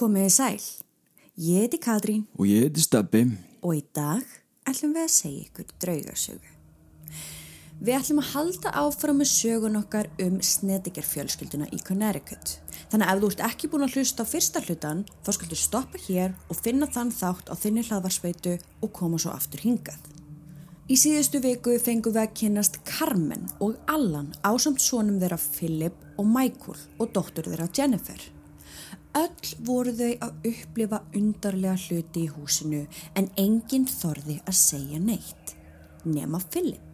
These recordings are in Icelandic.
Komiði sæl. Ég heiti Katrín Og ég heiti Steppi. og í dag ætlum við að segja ykkur draugasögu. Við ætlum að halda áfram með sögun okkar um snedigerfjölskylduna í Connecticut. Þannig að ef þú ert ekki búin að hlusta á fyrsta hlutan, þá skaldu stoppa hér og finna þann þátt á þinni hlaðvarspeitu og koma svo aftur hingað. Í síðustu viku fengum við að kynnast Carmen og Allan ásamt sonum þeirra Philip og Michael og dóttur þeirra Jennifer. Öll voru þau að upplifa undarlega hluti í húsinu en enginn þorði að segja neitt, nema Philip.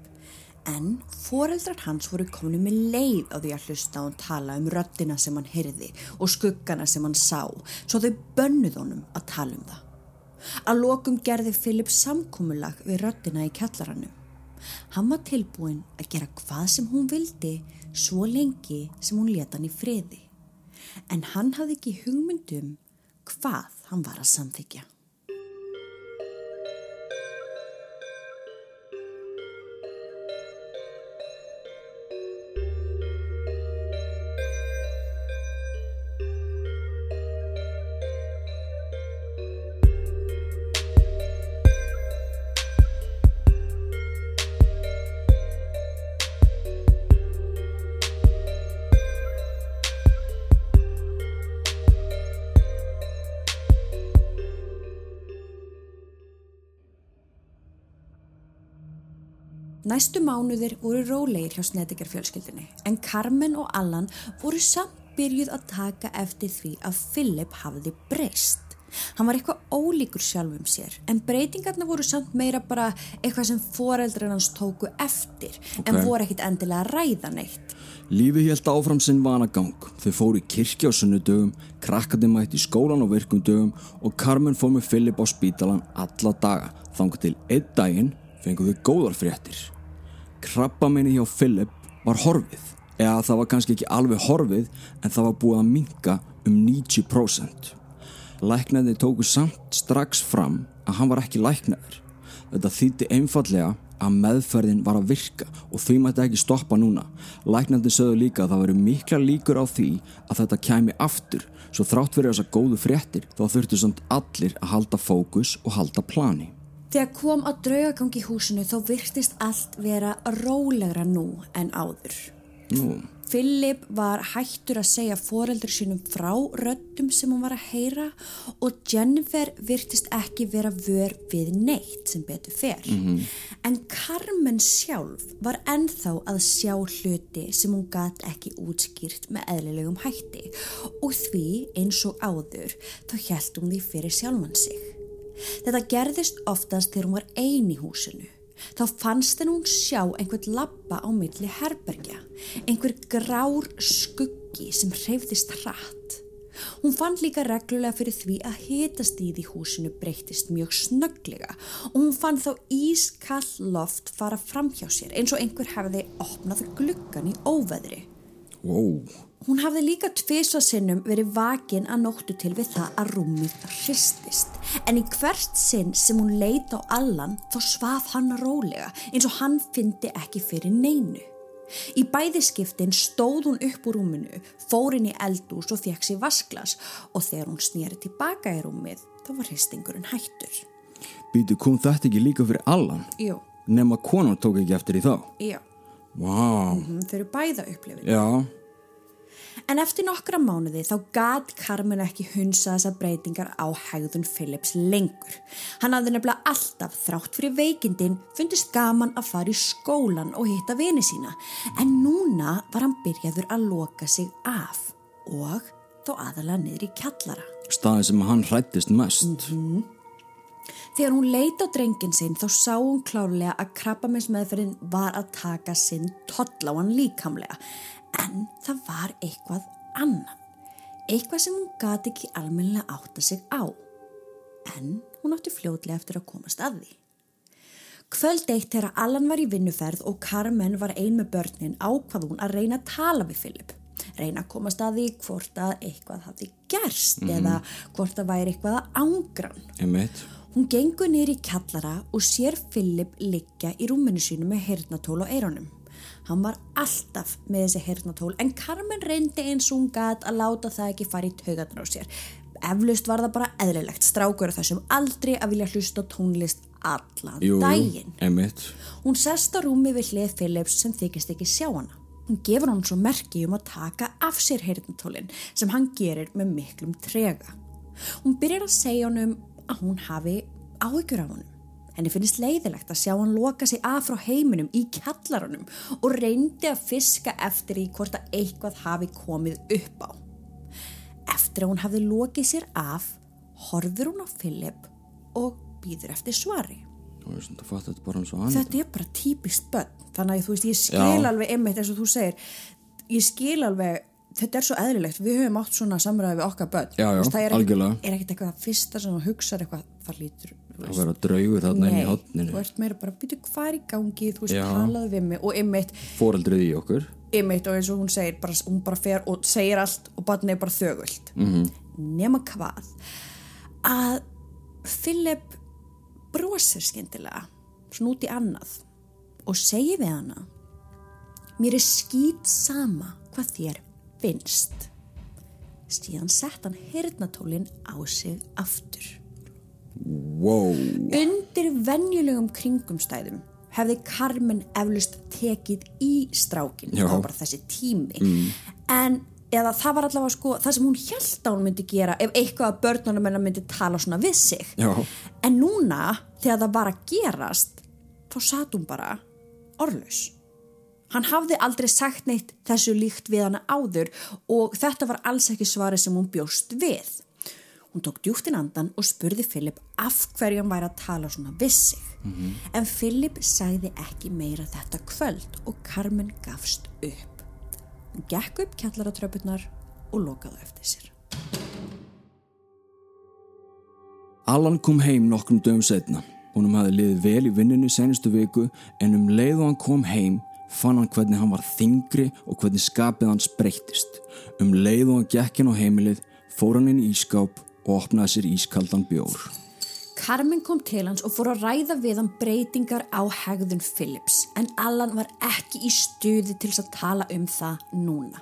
En foreldrar hans voru komin með leið á því að hlusta og tala um röddina sem hann heyrði og skuggana sem hann sá, svo þau bönnuð honum að tala um það. Að lokum gerði Philip samkúmulag við röddina í kjallaranum. Hann var tilbúin að gera hvað sem hún vildi svo lengi sem hún leta hann í friði. En hann hafði ekki hugmyndum hvað hann var að samþykja. Næstu mánuðir voru rólegir hjá Snedigar fjölskyldinni en Carmen og Allan voru samt byrjuð að taka eftir því að Philip hafði breyst. Hann var eitthvað ólíkur sjálfum sér en breytingarna voru samt meira bara eitthvað sem foreldrar hans tóku eftir en Ok. voru ekkit endilega að ræða neitt. Lífi held áfram sinn vanagang. Þau fóru í kirkja á sunnudögum, krakkandi mætti í skólan á virkum dögum og Carmen fór með Philip á spítalan alla daga. Þangu til einn daginn fengu þau góðar fréttir. Krabba minni hjá Philip var horfið. Eða það var kannski ekki alveg horfið en það var búið að minka um 90%. Læknaði tóku samt strax fram að hann var ekki læknaður. Þetta þýtti einfallega að meðferðin var að virka og því mætti ekki stoppa núna. Læknandi sögðu líka að það veri mikla líkur á því að þetta kæmi aftur svo þrátt fyrir þessa góðu fréttir þá þurftu samt allir að halda fókus og halda plani. Þegar kom að draugagangi húsinu þá virtist allt vera rólegra nú en áður. Nú, Philip var hættur að segja foreldur sínum frá röddum sem hún var að heyra og Jennifer virtist ekki vera vör við neitt sem betur fer. En Carmen sjálf var ennþá að sjá hluti sem hún gat ekki útskýrt með eðlilegum hætti og því eins og áður þá hjælt hún því fyrir sjálfan sig. Þetta gerðist oftast þegar hún var ein í húsinu. Þá fannst henn hún sjá einhvern labba á milli herbergja, einhver grár skuggi sem hreyfðist hratt. Hún fann líka reglulega fyrir því að hitastíð í húsinu breytist mjög snögglega og hún fann þá ískall loft fara fram hjá sér eins og einhver hefði opnað gluggan í óveðri. wow, Hún hafði líka tvisa sinnum verið vakin að nóttu til við það að rúmið hristist. En í hvert sinn sem hún leit á Allan þá svaf hann rólega eins og hann fyndi ekki fyrir neinu. Í bæðiskiptin stóð hún upp úr rúminu, fór inn í eldús og fekk sér vasklas og þegar hún snýri tilbaka í rúmið þá var hristingurinn hættur. býtu kom þetta ekki líka fyrir Allan? Jú, Nefn að konan tók ekki eftir í þá. já, Vá, hún fyrir bæða upplifin. já, En eftir nokkra mánuði þá gat Carmen ekki hunsa þessa breytingar á hegðun Phillips lengur. Hann hafði nefnilega alltaf þrátt fyrir veikindin fundist gaman að fara í skólan og hitta vini sína. En núna var hann byrjaður að loka sig af og þó aðalega niður í kjallara. staðin sem hann hrættist mest. Þegar hún leit á drengin sinn þá sá hún klárlega að krabbaminsmeðferðin var að taka sinn toll á hann líkamlega. En það var eitthvað annað. Eitthvað sem hún gati ekki almennilega átta sig á. En hún átti fljótlega eftir að komast að því. Kvöld eitt þegar Allan var í vinnuferð og Carmen var ein með börnin ákvað hún að reyna að tala við Philip. Reyna að komast að því hvort að eitthvað hafði gerst eða hvort að væri eitthvað að ángrann. Einmitt. Hún gengur niður í kjallara og sér Philip liggja í rúminu sínu með heyrnatól á eironum. Hann var alltaf með þessi heyrnatól en Carmen reyndi eins og hún gat að láta það ekki fara í taugarnar á sér. Eflaust var það bara eðlilegt strákur þessum aldrei að vilja hlusta tónlist allan Jú, jú, daginn. emitt. Hún sest á rúmi við hlið Phillips sem þykist ekki sjá hana. Hún gefur hann svo merki um að taka af sér heyrnatólinn sem hann gerir með miklum trega. Hún byrjar að segja honum að hún hafi áhyggjur af honum. Henni finnst leiðilegt að sjá hann loka sig af frá heiminum í kjallarunum og reyndi að fiska eftir í hvort að eitthvað hafi komið upp á. Eftir að hún hafði lokið sér af, horfður hún á Philip og býður eftir svari. Fatt þetta hann. Þetta er bara típist börn, þannig að þú veist, ég skil Já. alveg einmitt eins og þú segir, ég skil alveg, þetta er svo eðlilegt, við höfum átt svona samræði við okkar börn. Já, já, það er er ekkert eitthvað fyrsta sem þú hugsar eitthvað, það lítur, Að vera draugur þarna inn í Nei, hotninu. þú ert meira bara, býtu hvað er í gangi, þú veist, talaðu við mig og einmitt, Fóreldrið í okkur. einmitt og eins og hún segir, bara, hún bara fer og segir allt og barnið er bara þögult. Mhm. -hmm. Nema hvað, að Philip brosir skyndilega, svona út í annað og segir við hana, mér er skýt sama hvað þér finnst. Síðan sett hann hirnatólinn á sig aftur. Wow. Undir venjulegum kringumstæðum hefði Carmen eflust tekið í strákin það var bara þessi tími. En eða það var allavega sko það sem hún held að hún myndi gera ef eitthvað að börnunum hennar myndi tala svona við sig. Já. en núna þegar það var að gerast þá satt hún bara orðlaus. Hann hafði aldrei sagt neitt þessu líkt við hana áður og þetta var alls ekki svari sem hún bjóst við Hún tók djúftin andan og spurði Philip af hverju hann væri að tala svona við sig. En Philip sagði ekki meira þetta kvöld og Carmen gafst upp. Hún gekk upp kjallaratröpunar og lokaði eftir sér. Allan kom heim nokkrum dögum setna. Húnum hafði liðið vel í vinnunni senustu viku en um leið og hann kom heim fann hann hvernig hann var þingri og hvernig skapið hans breyttist. Um leið og hann gekk inn á heimilið fór hann inn í ískáp og opnaði sér ískaldan bjór. Carmen kom til hans og fór að ræða við hann breytingar á hegðun Philips en Allan var ekki í stuði til að tala um það núna.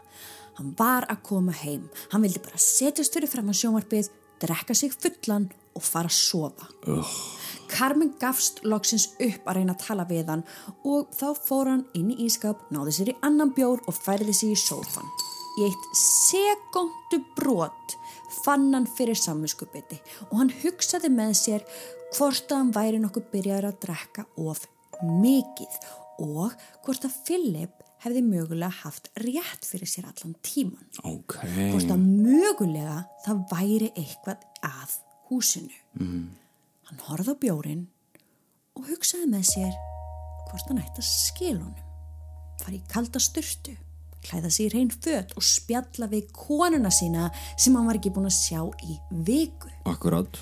Hann var að koma heim. Hann vildi bara setjast fyrir fram að sjónvarpið, drekka sig fullan og fara að sofa. Ugh. Carmen gafst loksins upp að reyna að tala við hann og þá fór hann inn í ískap, náði sér í annan bjór og færði sig í sófan. Í eitt sekundu brot fann hann fyrir samvinskupiti og hann hugsaði með sér hvort að hann væri nokkuð byrjaður að drekka of mikið og hvort að Philip hefði mögulega haft rétt fyrir sér allan tíman. Ok. Hvort að mögulega það væri eitthvað að húsinu. Hann horfði á bjórin og hugsaði með sér hvort hann ætti að skil honum. Fari í kalda styrtu, klæða sig í reyn föt og spjalla við konuna sína sem hann var ekki búin að sjá í viku. Akkurat.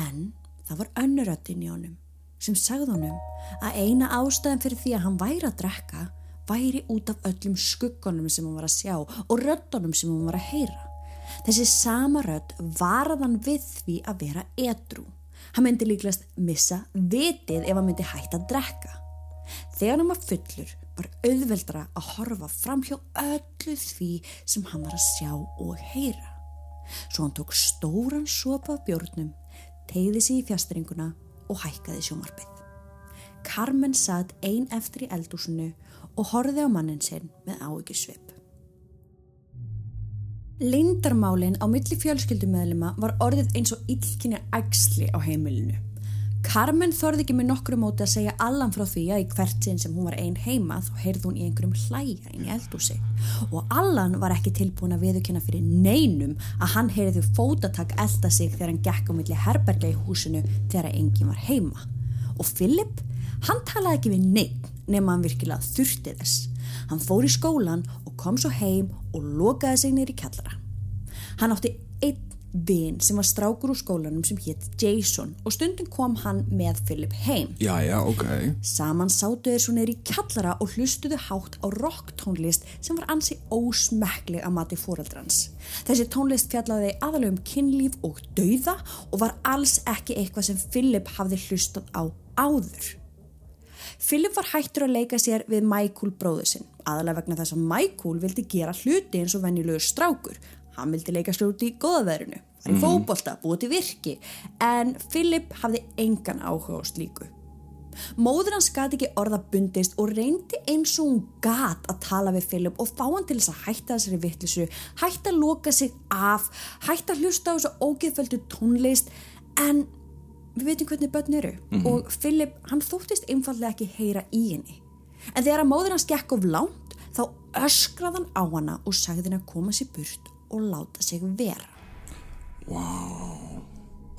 En það var önnuröttin í honum sem sagði honum að eina ástæðan fyrir því að hann væri að drekka væri út af öllum skuggunum sem hann var að sjá og röddunum sem hann var að heyra. Þessi sama rödd varðan við því að vera edru. Hann myndi líklegast missa vitið ef hann myndi hætta að drekka. Þegar hann var fullur var auðveldra að horfa fram hjá öllu því sem hann var að sjá og heyra. Svo hann tók stóran sopa af bjórnum, tegði sig í fjastringuna og hækkaði sjómarpið. Carmen satt ein eftir í eldúsinu og horfði á mannin sinn með áhyggjusvip. Lindarmálin á milli fjölskyldumöðlima var orðið eins og illkynja ægsli á heimilinu. Carmen þorði ekki með nokkru móti að segja allan frá því að í hvert sinn sem hún var einn heima þá heyrði hún í einhverjum hlæja inn í eldúsi og Allan var ekki tilbúin að viðurkenna fyrir neinum að hann heyrði fótatak elda sig þegar hann gekk á milli herberga í húsinu þegar enginn var heima. Og Philip, hann talaði ekki við neitt nema hann virkilega þurfti þess. Hann fór í skólan og kom svo heim og lokaði sig nýri kjallara. Hann átti einn vin sem var strákur úr skólanum sem hétt Jason og stundum kom hann með Philip heim. Já, já, ok. Saman sátu þeir svo neyri í kjallara og hlustuðu hátt á rocktónlist sem var ansi ósmekkleg að mati fóreldrans. Þessi tónlist fjallaði aðalega um kynlíf og dauða og var alls ekki eitthvað sem Philip hafði hlustað á áður. Philip var hættur að leika sér við Michael bróðu sinn, aðalega vegna þess að Michael vildi gera hluti eins og venjulegu strákur. Hann vildi leika sér út í góðaverinu, var í fótbolta, búið til virki. En Philip hafði engan áhuga á slíku. Móður hans gati ekki orða bundist og reyndi eins og hún gat að tala við Philip og fá hann til þess að hætta þessari vittlisu, hætta að loka sig af, hætta að hlusta á þessu ógeðföldu tónlist. En við veitum hvernig börn eru og Philip hann þóttist einfallega ekki heyra í henni. En þegar að móður hans gekk of langt þá öskrað hann á hana og sagði henni að koma sér burt og láta sig vera.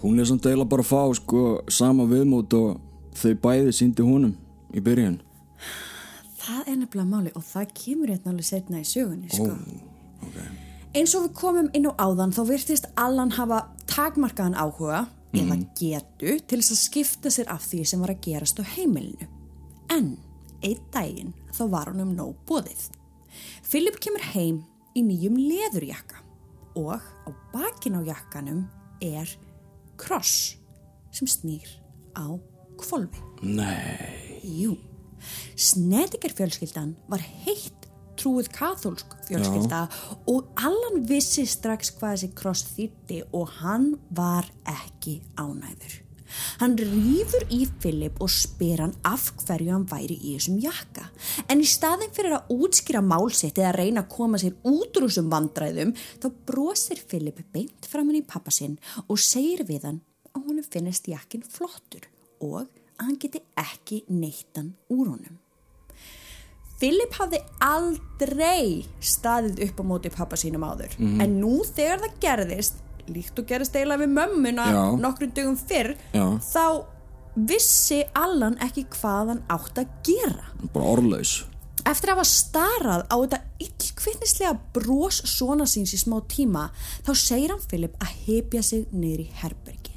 Hún er samt eiginlega bara að fá sko sama viðmót og þau bæði síndi húnum í byrjun. Það er nefnilega máli og það kemur hérna alveg setna í sögunni sko. Eins og við komum inn á áðan þá virtist Allan hafa takmarkaðan áhuga eða getu til þess að skipta sér af því sem var að gerast á heimilinu. En einn daginn þá var hann um nóg bóðið. Philip kemur heim í nýjum leðurjakka og á bakin á jakkanum er kross sem snýr á kvolfi. Nei. Jú, Snediker fjölskyldan var heitt trúið kathólsk fjölskylda og Allan vissi strax hvað þessi kross þýtti og hann var ekki ánæður. Hann rýfur í Philip og spyr hann af hverju hann væri í þessum jakka. En í staðin fyrir að útskýra málsitt eða reyna að koma sér út úr þessum vandræðum þá brosir Philip beint fram hann í pappa sinn og segir við hann að honum finnist jakkin flottur og að hann geti ekki neittan úr honum. Philip hafði aldrei staðið upp á móti pappa sínum áður en nú þegar það gerðist líkt og gerðist eiginlega við mömmuna nokkrum dögum fyrr Já. þá vissi Allan ekki hvað hann átt að gera Bara orðlaus. Eftir að hafa starað á þetta illkvittnislega bros svona síns í smá tíma þá segir hann Philip að hefja sig niður í herbergi.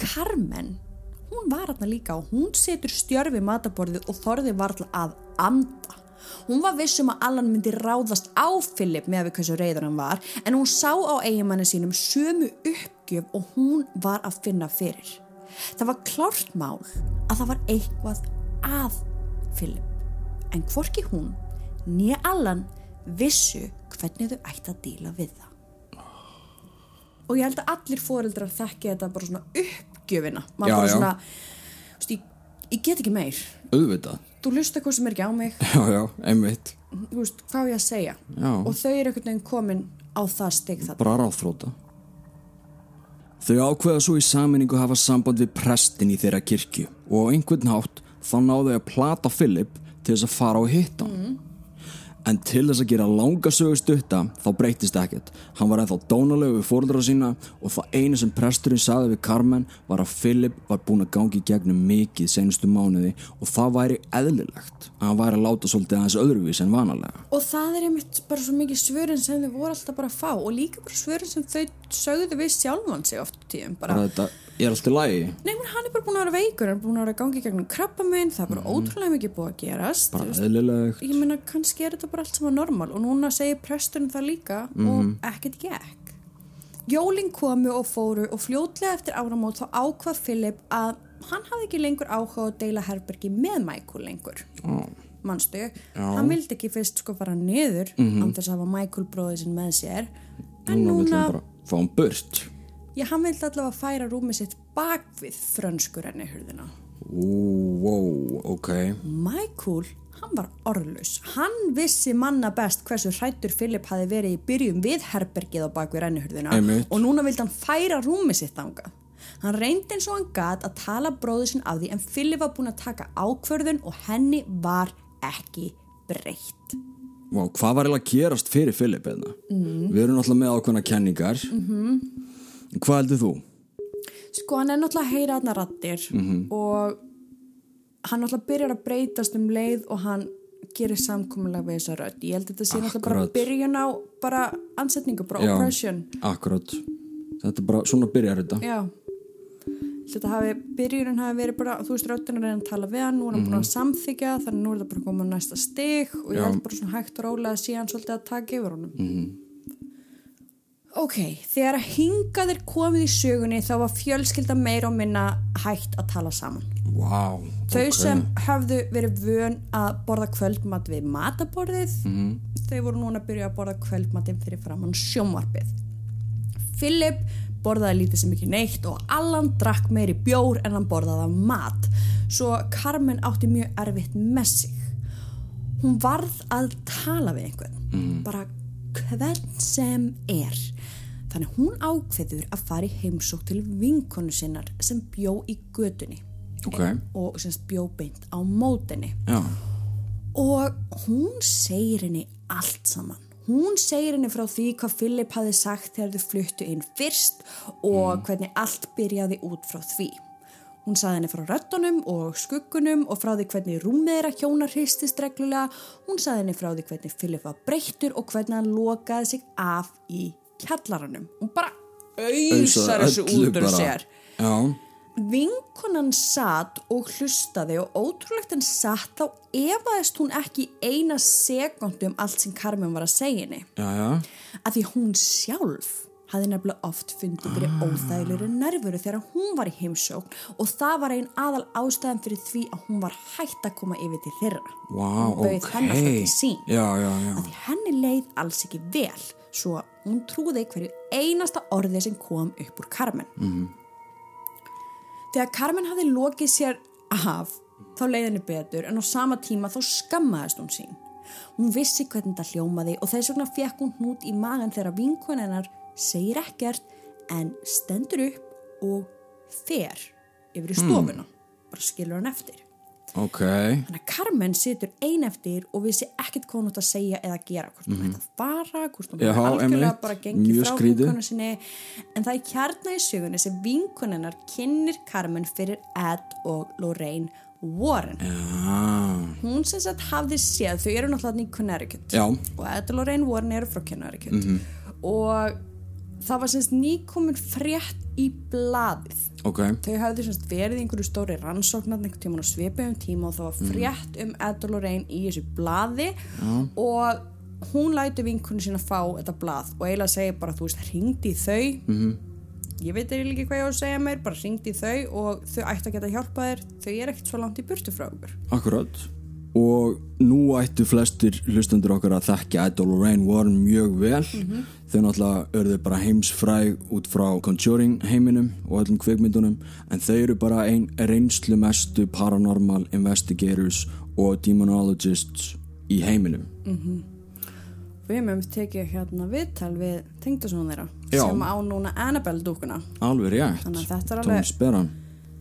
Carmen, hún var hann líka og hún setur stjörfi mataborðið og þorði varla að anda. Hún var viss um að Allan myndi ráðast á Philip með við hversu reyður hann var en hún sá á eigimanni sínum sömu uppgjöf og hún var að finna fyrir. Það var klárt mál að það var eitthvað að Philip en hvorki hún nýja Allan vissu hvernig þau ætti að díla við það. Og ég held að allir foreldrar þekki þetta bara svona uppgjöfina. Já, bara já. svona, þú veist, ég, get ekki meir. Auðvitað. Þú lusta hvað sem er ekki á mig, Já, já, einmitt. þú veist, hvað á ég að segja? Já. Og þau eru einhvern veginn komin á það stig þetta. Bara ráðfróta. Þau ákveða svo í saminningu hafa samband við prestin í þeirra kirkju og á einhvern hátt þá náðu þau að plata Philip til þess að fara og hitta hann. En til þess að gera langa sögu stutta þá breytist ekkert. Hann var ennþá dónalegu við fóruldra sína og það einu sem presturinn sagði við Carmen var að Philip var búinn að gangi í gegnum mikið senustu mánuði og það væri eðlilegt að hann væri að láta svolítið aðeins öðruvís en vanalega. Og það er einmitt bara svo mikið svörin sem þau voru alltaf bara að fá og líka bara svörin sem þau sögðu við sjálfan sig oft tíðum. Bara, Bara þetta er alltaf lægi. nei, menn hann er bara búin að vera veikur, hann er búin að vera að gangi gegnum krabba það er bara ótrúlega mikið búið að gerast. Bara eðlilegt. ég meina kannski er þetta bara allt saman normal og núna segir presturinn það líka og ekkert gekk. Jólin komu og fóru og fljótlega eftir áramót þá ákvað Philip að hann hafði ekki lengur áhuga að deila herbergi með Michael lengur. Ó, manstu, hann vildi ekki fyrst sko fara niður án þess að hafa Michael bróðið sinn með sér. En núna núna, fá hann burt. Já hann vildi allavega færa rúmið sitt bak við frönskur enni hurðina wow, ok. Michael, hann var orðlaus. Hann vissi manna best hversu hrættur Philip hafi verið í byrjum við herbergið á bakvið rennuhurðina Einmitt. og núna vildi hann færa rúmið sitt ánga. Hann reyndi eins og hann gat að tala bróðu sinn af því en Philip var búinn að taka ákvörðun og henni var ekki breytt. Vá, hvað var eiginlega gerast fyrir Filip eða? Mm. Við erum náttúrulega með ákveðna kenningar. Mm -hmm. Hvað heldur þú? Sko hann er náttúrulega að heyra þarna rattir og hann náttúrulega byrjar að breytast um leið og hann gerir samkomulega við þessa rödd. Ég held að þetta sé náttúrulega bara Akkurat. byrjun á bara ansetningu, bara Já. oppression. Akkurat. Þetta er bara, svona byrjar þetta. Já Þetta hafi, byrjunin hafi verið bara þú veist, röddin er að reyna að tala við hann nú er hann búin að samþykja, þannig nú er það bara komið á næsta stig og ég Já. held bara svona hægt og rólega að sé hann svolítið að taka yfir honum -hmm. Ok, þegar að hingaðir komið í sögunni þá var fjölskylda meira og minna hægt að tala saman. Vá, Þau ok. sem höfðu verið vön að borða kvöldmat við mataborðið, þau voru núna að byrja að borða kvöldmatinn fyrir framann sjónvarpið. Philip borðaði lítið sem ekki neitt og Allan drakk meiri bjór en hann borðaði mat. Svo Carmen átti mjög erfitt með sig. Hún varð að tala við einhvern. Bara hvern sem er þannig hún ákveður að fara í heimsók til vinkonu sinnar sem bjó í götunni. Ok. og semst bjó beint á mótinni Já, og hún segir henni allt saman. Hún segir henni frá því hvað Philip hafi sagt þegar þau fluttu inn fyrst og hvernig allt byrjaði út frá því. Hún sagði henni frá röttunum og skuggunum og frá því hvernig rúmið þeirra hjónar hristist reglulega. Hún sagði henni frá því hvernig Philip var breyttur og hvernig hann lokaði sig af í kjallaranum. Hún bara auðsar þessu út úr sér. Já, vinkonan satt og hlustaði og ótrúlegt en satt þá efaðist hún ekki eina sekundu um allt sem Carmen var að segja henni. Að því hún sjálf hafði nefnilega oft fundið fyrir óþægilegri nervuru þegar hún var í heimsókn og það var einn aðal ástæðan fyrir því að hún var hægt að koma yfir til þeirra. Vá, hún bauð ok henni alltaf til sín. Já, já, já. Að henni leið alls ekki vel svo hún trúði hverju einasta orði sem kom upp úr Carmen. Mhm. þegar Carmen hafði lokið sér af þá leið henni betur en á sama tíma þá skammaðist hún sín. Hún vissi hvernig það hljómaði og þess vegna fekk hún hnút í magan þegar vinkun hennar segir ekkert en stendur upp og fer yfir í stofuna. Bara skilur hann eftir Ok, Þannig að Carmen situr ein eftir og vissi ekkert hvað hún átt að segja eða gera, hvort hún ætti að fara, hvort hún Mhm. Ætti algjörlega bara gengið Mjög frá vinkonu sinni. En það er kjarna í sögunni sem vinkonennar kynnir Carmen fyrir Ed og Lorraine Warren. já Hún sem sagt hafði séð, þau eru náttúrulega í Connecticut Já, og Ed og Lorraine Warren eru frá Connecticut Mhm. og það var sem sagt nýkomin frétt í blaðið. Ok. Þau hafði semst verið einhverju stóri rannsóknar einhvern tíma á svipum tíma og það var frétt um Ed og Lorraine í þessu blaði og hún læti vinkunni sína fá þetta blað og eiginlega segir bara þú veist hringdi í þau. -hmm. ég veit eiginlega ekki hvað ég á að segja mér bara hringdi í þau og þau ætti að geta hjálpa þér. Þau er ekkert svo langt í burtu frá okkur Akkurat Og nú ættu flestir hlustendur okkar að þekka Ed og Lorraine Warren mjög vel. Þau náttúrulega örðu bara heimsfræg út frá Conjuring heiminum og öllum kvikmyndunum. En þau eru bara ein reynslu mestu paranormal investigators og demonologists í heiminum. Við hefum tekið hérna viðtal við tengdasónu þeirra Já. sem á núna Annabelle dúkuna Alveg rétt. Þannig að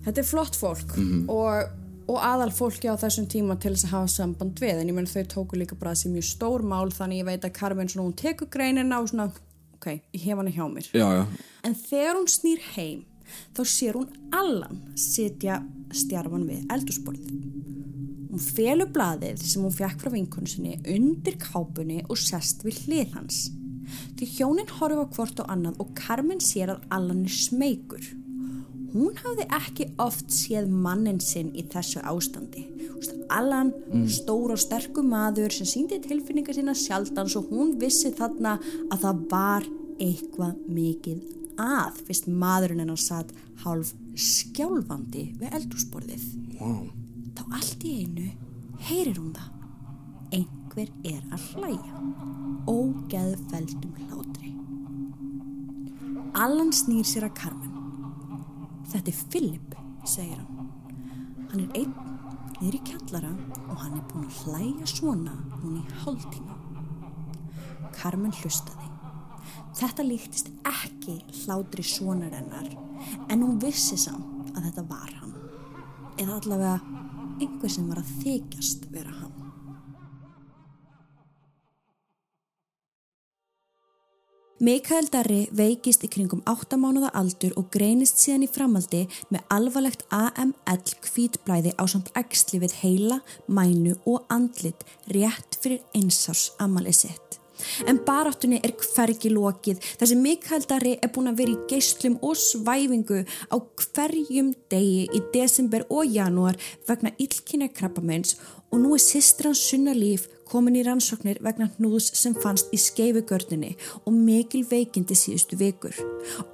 þetta er flott fólk og, og aðal fólki á þessum tíma til þess að hafa samband við. En ég menn þau tóku líka bara þessi mjög stór mál þannig ég veit að Carmen svona hún tekur greinina og svona ok, ég hef hana hjá mér. Já, já, en þegar hún snýr heim þá sér hún Allan sitja stjarfan við eldursporðið hún felur blaðið sem hún fekk frá vinkonu sinni undir kápunni og sest við hlið hans. Því hjónin horfa hvort á annað og Carmen sér að Allan er smeykur hún hafði ekki oft séð mannin sinn í þessu ástandi. Allan, stór og sterkur maður sem síndi tilfinningar sína sjaldan svo hún vissi þarna að það var eitthvað mikið að fyrst maðurinn hennar satt hálf skjálfandi við eldúsborðið wow þá allt í einu heyrir hún það. Einhver er að hlæja. Ógeðfeldum hlátri. Allan snýr sér að Carmen Þetta er Philip, segir hann. Hann er einn niður í kjallara og hann er búinn að hlæja svona hún í hálftíma. Carmen hlustaði. Þetta líktist ekki hlátri sonar hennar en hún vissi samt að þetta var hann. Eða allavega einhver sem var að þykjast vera hann. Mikael Darri veikist í kringum 8 mánuða aldur og greinist síðan í framaldi með alvarlegt AML kvítblæði á samt æxli við heila, mænu og andlit rétt fyrir einsás amalið sitt. En baráttunni er hvergi lokið þar sem Mikael Darri er búin að vera í geislum og svæfingu á hverjum degi í desember og janúar vegna illkynja krabbamenns og nú er sýstir hans sunna líf komin í rannsóknir vegna hnúðs sem fannst í skeifugörninni og mikil veikindi síðustu vikur.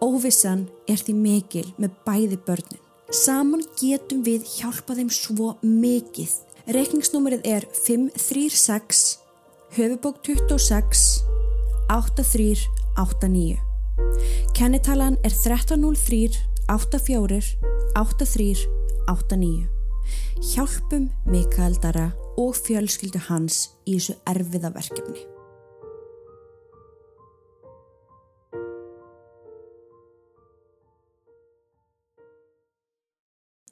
Óvissan er því mikil með bæði börnin. Saman getum við hjálpa þeim svo mikið. Reikningsnúmerið er 536 höfubók 26 8389 Kennitalan er 1303 84 83 89. Hjálpum Mikael Dara og fjölskyldu hans í þessu erfiða verkefni.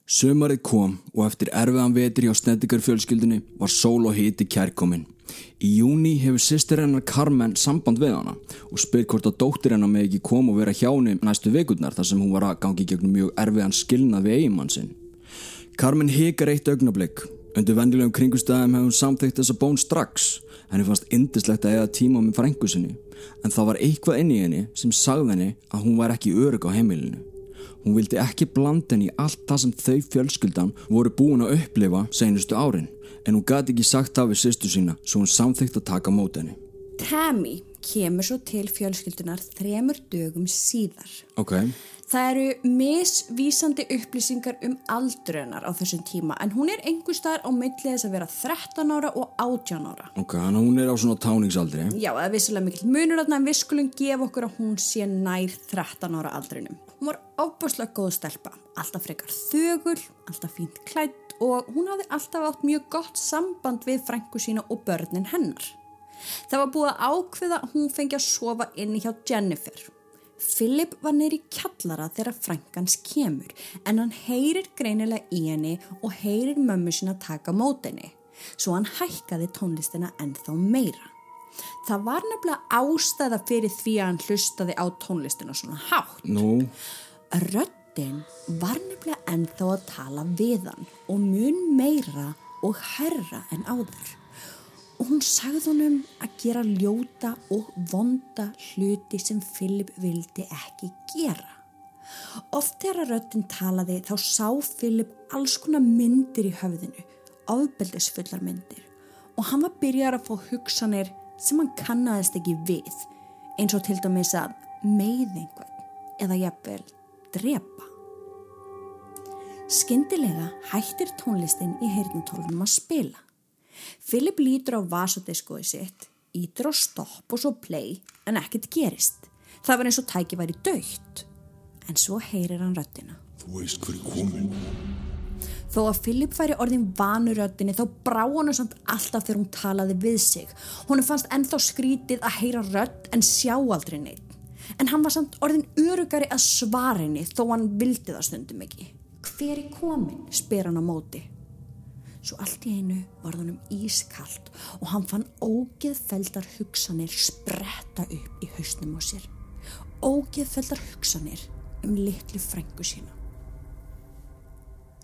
Sömarið kom og eftir erfiðan vetri á sneddigar fjölskyldunni var sól og hiti kærkominn. Í júni hefur sýstir hennar Carmen samband við hana og spyr hvort að dóttir hennar með ekki kom og vera hjá henni næstu vekurnar þar sem hún var að gangi gegnum mjög erfiðan skilnað við eigimann sinn. Carmen hikar eitt augnablík. Undir vennilegum kringustæðum hefur hún samþygt þessa bón strax. Henni fannst indislegt að eða tíma með frængu sinni en það var eitthvað inn í henni sem sagði henni að hún var ekki örug á heimilinu. Hún vildi ekki blanda henni í allt það sem þau fjölskyldan voru búin að upplifa senustu árin en hún gæti ekki sagt af við sýstu sína svo hún samþygt að taka mót henni. Tammy kemur svo til fjölskyldunar þremur dögum síðar. Ok, Það eru misvísandi upplýsingar um aldrunar á þessum tíma en hún er einhver staðar á millið þess að vera 13 ára og 18 ára. ok, hann hún er á svona táningsaldri. Já, það er vissilega mikill munur þarna en við skulum gefa okkur að hún sé nær 13 ára aldrinum. Hún var ábúrslega góð stelpa, alltaf frekar þögul, alltaf fínt klætt og hún hafði alltaf átt mjög gott samband við frængu sína og börnin hennar. Það var búið að ákveða að hún fengi að sofa inni hjá Jennifer. Philip var neyri kjallara þegar frængans kemur en hann heyrir greinilega í henni og heyrir mömmu sína taka mót henni svo hann hækkaði tónlistina ennþá meira. Það var nefnilega ástæða fyrir því að hann hlustaði á tónlistina svona hátt. Nú, Röddin var nefnilega ennþá að tala við hann og mun meira og herra en áður. Og hún sagði honum að gera ljóta og vonda hluti sem Philip vildi ekki gera. Oft þegar röddin talaði þá sá Philip alls konar myndir í höfðinu, ofbeldisfullar myndir og hann var byrjar að fá hugsanir sem hann kannaðist ekki við eins og til dæmis að einhvern eða jafnvel drepa. Skyndilega hættir tónlistin í heyrnatólunum að spila. Philip lítur á vasadiskoði sitt, ítur á stopp og svo play en ekkert gerist. Það var eins og tæki væri dögt. En svo heyrir hann röddina. Þú veist hver er komin. Þó að Philip væri orðin vanur röddinni þá brá hann samt alltaf þegar hún talaði við sig. Hún fannst ennþá skrítið að heyra rödd en sjá aldrei neitt. En hann var samt orðin örugari að svara henni þó hann vildi það stundum ekki. Hver er komin? spyr hann á móti. Svo allt í einu var hann um ískalt og hann fann ógeðfeldar hugsanir spretta upp í hausnum á sér. Ógeðfeldar hugsanir um litlu frængu sína.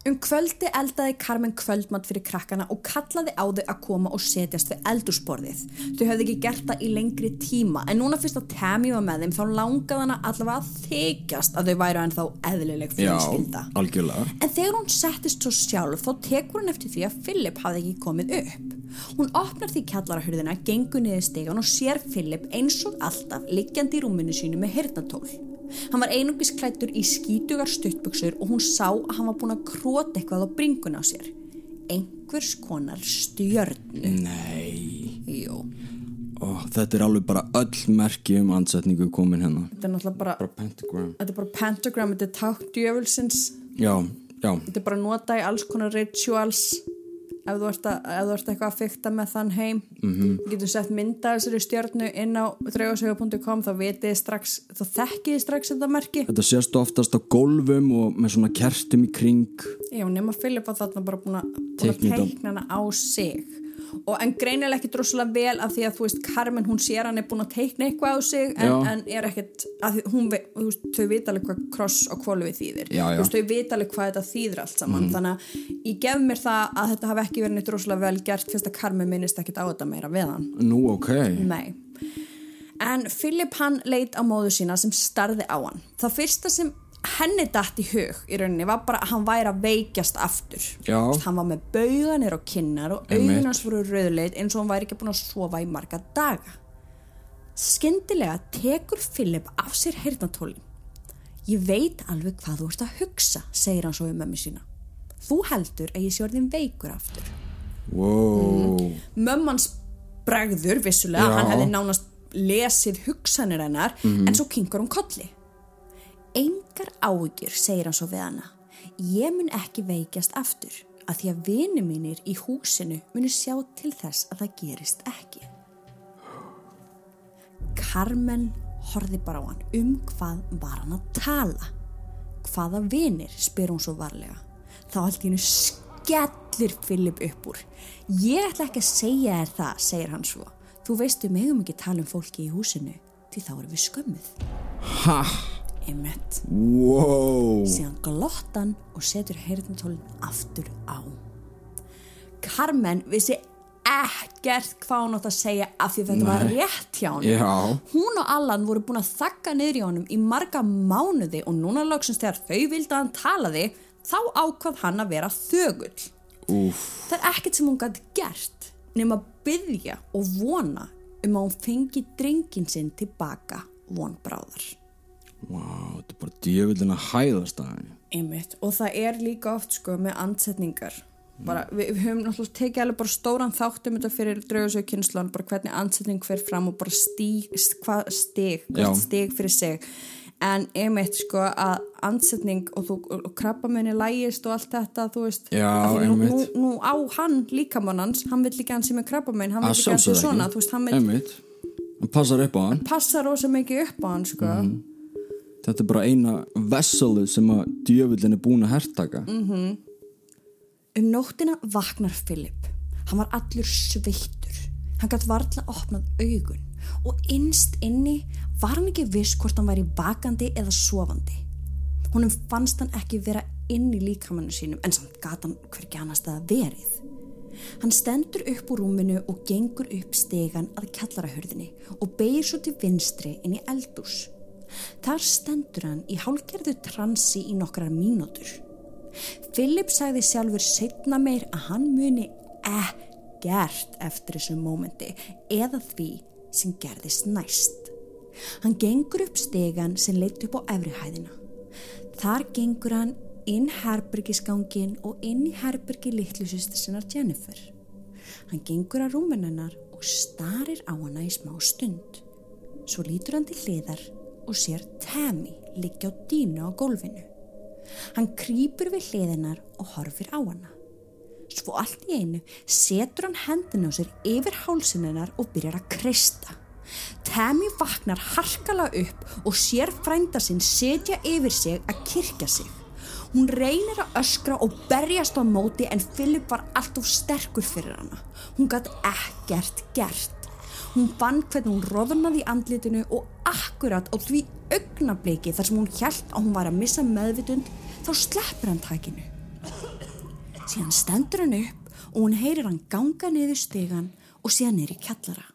Um kvöldi eldaði Carmen kvöldmatt fyrir krakkana og kallaði á þau að koma og setjast við eldursporðið. Þau höfðu ekki gert það í lengri tíma en núna fyrst að Tammy var með þeim þá langaði hana allavega að þykjast að þau væru ennþá eðlileg já, fjölskylda. algjörlega. En þegar hún settist svo sjálf þá tekur hún eftir því að Philip hafði ekki komið upp. Hún opnar því kjallarahurðina, gengur niður stegan og sér Philip eins og alltaf liggjandi í rúminu sínu með hirtnatól. Hann var einungis klættur í skítugar stuttbuksur og hún sá að hann var búin að króta eitthvað á bringun á sér. Einhvers konar stjörnu. Nei, Jú, Ó, þetta er alveg bara öll merki um ansetningu komin hérna. þetta er náttúrulega bara, Bara pentagram. þetta er bara pentagram, þetta er tákt djöfulsins. Já, já, Þetta er bara nota í alls konar rituals ef þú ert, að, ef þú ert eitthvað að fykta með þann heim mm -hmm. þú getur sett mynda af þessari stjörnu inn á draugasögu.com þá vitið þið strax, þá þekkið þið strax þetta merki þetta sést oftast á gólfum og með svona kertum í kring. Já, nema Filip var þarna bara búin að, teikna hana á sig og en greinilega ekki droslega vel af því að þú veist, Carmen hún sér hann er búin að teikna eitthvað á sig en, en er ekkert, hún, þú veist, þau vita alveg hvað kross og kvólu við þýðir Já, já. þú veist, þau vita alveg hvað þetta þýðir allt saman þannig að ég gef mér það að þetta hafi ekki verið neitt droslega vel gert fyrst að Carmen minnist ekkert á þetta meira við hann Nú, ok. Nei. En Philip hann leit á móðu sína sem starði á hann. Það fyrsta sem henni datt í hug í rauninni var bara að hann væri að veikjast aftur. Já. Hann var með bauganir og kinnar og hans voru rauðleit eins og hann væri ekki búin að sofa í marga daga. Skyndilega tekur Philip af sér heyrnatólin. Ég veit alveg hvað þú ert að hugsa, segir hann svo um mömmu sína. Þú heldur að ég sé orðin veikur aftur Wow. mömmans bregður vissulega, Já. hann hefði nánast lesið hugsanir hennar en svo kingur hún kolli. Engar áhyggjur, segir hann svo við hana. Ég mun ekki veikjast aftur að því að vini mínir í húsinu munu sjá til þess að það gerist ekki. Carmen horfi bara á hann um hvað var hann að tala. Hvaða vinir, spyr hún svo varlega. Þá í hennu skellir Filip upp úr. Ég ætla ekki að segja þér það, segir hann svo. Þú veist við megum ekki tala um fólki í húsinu, því þá erum við skömmuð. Ha, Emmett. wow Síðan glottan og setur heyrðintólinn aftur á. Carmen vissi ekkert hvað hún átt að segja af því þetta var Nei. rétt hjá hann. Já, Hún og Allan voru búin að þakka niður í honum í marga mánuði og núna loksins þegar þau vildi að hann talaði þá ákvað hann að vera þögull. úf, Það er ekkert sem hún gæti gert nema að byggja og vona um að hún fengi drengin sinn tilbaka vonbráðar. Wow, þetta er bara djöfullin að hæðast að henni Einmitt. Og það er líka oft sko með andsetningar. Bara, við, við höfum náttúrulega tekið alveg bara stóran þátt um þetta fyrir draugasögu kynslan, bara hvernig andsetning fer fram og bara stíg, st- hvað stig, Já. hvert stig fyrir sig. En einmitt sko að andsetning og, þú, og, krabbamenni lægist og allt þetta, þú veist, Já, nú, nú, á hann líkamannans, hann vill ekki hann sem er krabbamenn, hann Að vill ekki hann sem sjálfsögðu svona, veist, hann vill hann passar upp á hann passa rosa mikið upp á hann sko. Þetta er bara eina vesselið sem að djöfullin er búin að hertaka Um nóttina vaknar Philip. Hann var allur sveittur. Hann gætt varla opnað augun og innst inni var hann ekki viss hvort hann væri vakandi eða sofandi. Húnum fannst hann ekki vera inn í líkamannu sínum en samt gæt hann hvergi annars það verið. Hann stendur upp úr rúminu og gengur upp stegan að kjallarahörðinni og beigir svo til vinstri inn í eldús. Þar stendur hann í hálgerðu transi í nokkrar mínútur. Philip sagði sjálfur setna meir að hann muni ekkert eftir þessu mómenti eða því sem gerðist næst. Hann gengur upp stegan sem leitt upp á efrihæðina. Þar gengur hann inn herbergisgangin og inn í herbergi litlusistu sinnar Jennifer. Hann gengur að rúmennar og starir á hana í smá stund. Svo lítur hann til hliðar og sér Tammy liggja á dínu á gólfinu. Hann krýpur við hliðinar og horfir á hana. Svo allt í einu setur hann hendina á sér yfir hálsinninar og byrjar að kreista. Tammy vaknar harkala upp og sér frænda sinn setja yfir sig að kirkja sig. Hún reynir að öskra og berjast á móti en Philip var alltof sterkur fyrir hana. Hún gætt ekkert gert. Hún fann hvernig hún roðnaði andlitinu og akkurat á því augnabliki þar sem hún hjælt að hún var að missa meðvitund þá sleppur hann takinu. Síðan stendur hann upp og hún heyrir hann ganga niður stegan og síðan niður í kjallara.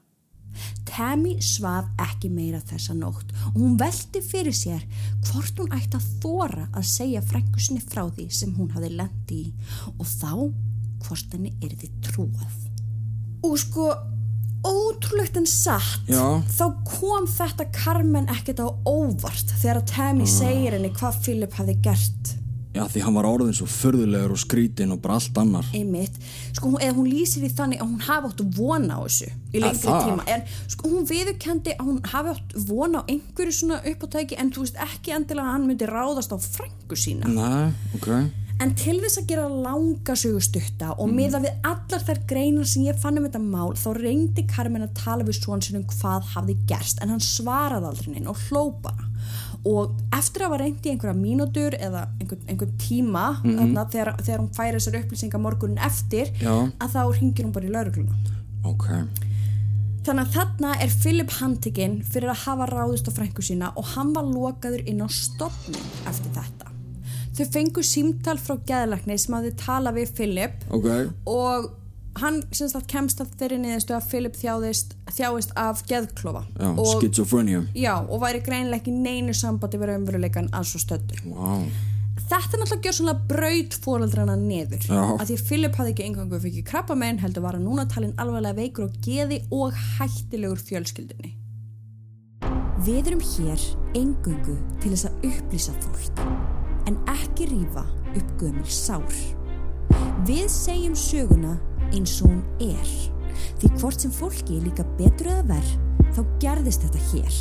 Tammy svaf ekki meira þessa nótt og hún velti fyrir sér hvort hún ætti að þóra að segja frængu sinni frá því sem hún hafði lendi í og þá hvort henni yrði trúað. Og sko, ótrúlegt en satt, Já. þá kom þetta Carmen ekkert á óvart þegar að Tammy segir henni hvað Philip hafði gert. Já, því hann var orðin svo förðulegur og skrítin og bara allt annar. Einmitt, sko hún, eða hún lýsir því þannig að hún hafi átt von á þessu í lengri tíma, en sko hún viðurkendi að hún hafi átt von á einhverju svona uppátæki en þú veist ekki endilega að hann myndi ráðast á frængu sína. Nei, ok en til þess að gera langa sögustutta og miða við allar þær greinar sem ég fann um þetta mál þá reyndi Carmen að tala við svon sinum hvað hafði gerst en hann svaraði aldrei neinn og hlópa og eftir að hafa reyndi einhverja mínútur eða einhvern, einhvern tíma þarna, þegar, þegar hún færi þessar upplýsingar morgunin eftir Já. að þá ringir hún bara í laurugluna Ok, Þannig að þarna er Philip handtekinn fyrir að hafa ráðist á frængu sína og hann var lokaður inn á stofnum eftir þetta. Þau fengu símtal frá geðlækni sem hafði talað við Philip ok og hann sem sagt kemst að þeirri niðurstu að Philip þjáðist, þjáist af geðklofa. Já, og, schizophrenia já, og væri greinlega ekki neinu sambandi við raunveruleikan að svo stöldur. Vá, Þetta náttúrulega gjör svona braut fóreldrana niður Já. að því að Philip hafði ekki engangu fyrir krabba meginn heldur var hann núna talin alvarlega veikur og geði og hættilegur fjölskyldinni. Við erum hér engungu til þess að upplýsa fólk en ekki rífa upp gömul sár. Við segjum söguna eins og hún er því hvort sem fólki er líka betur eða verð þá gerðist þetta hér,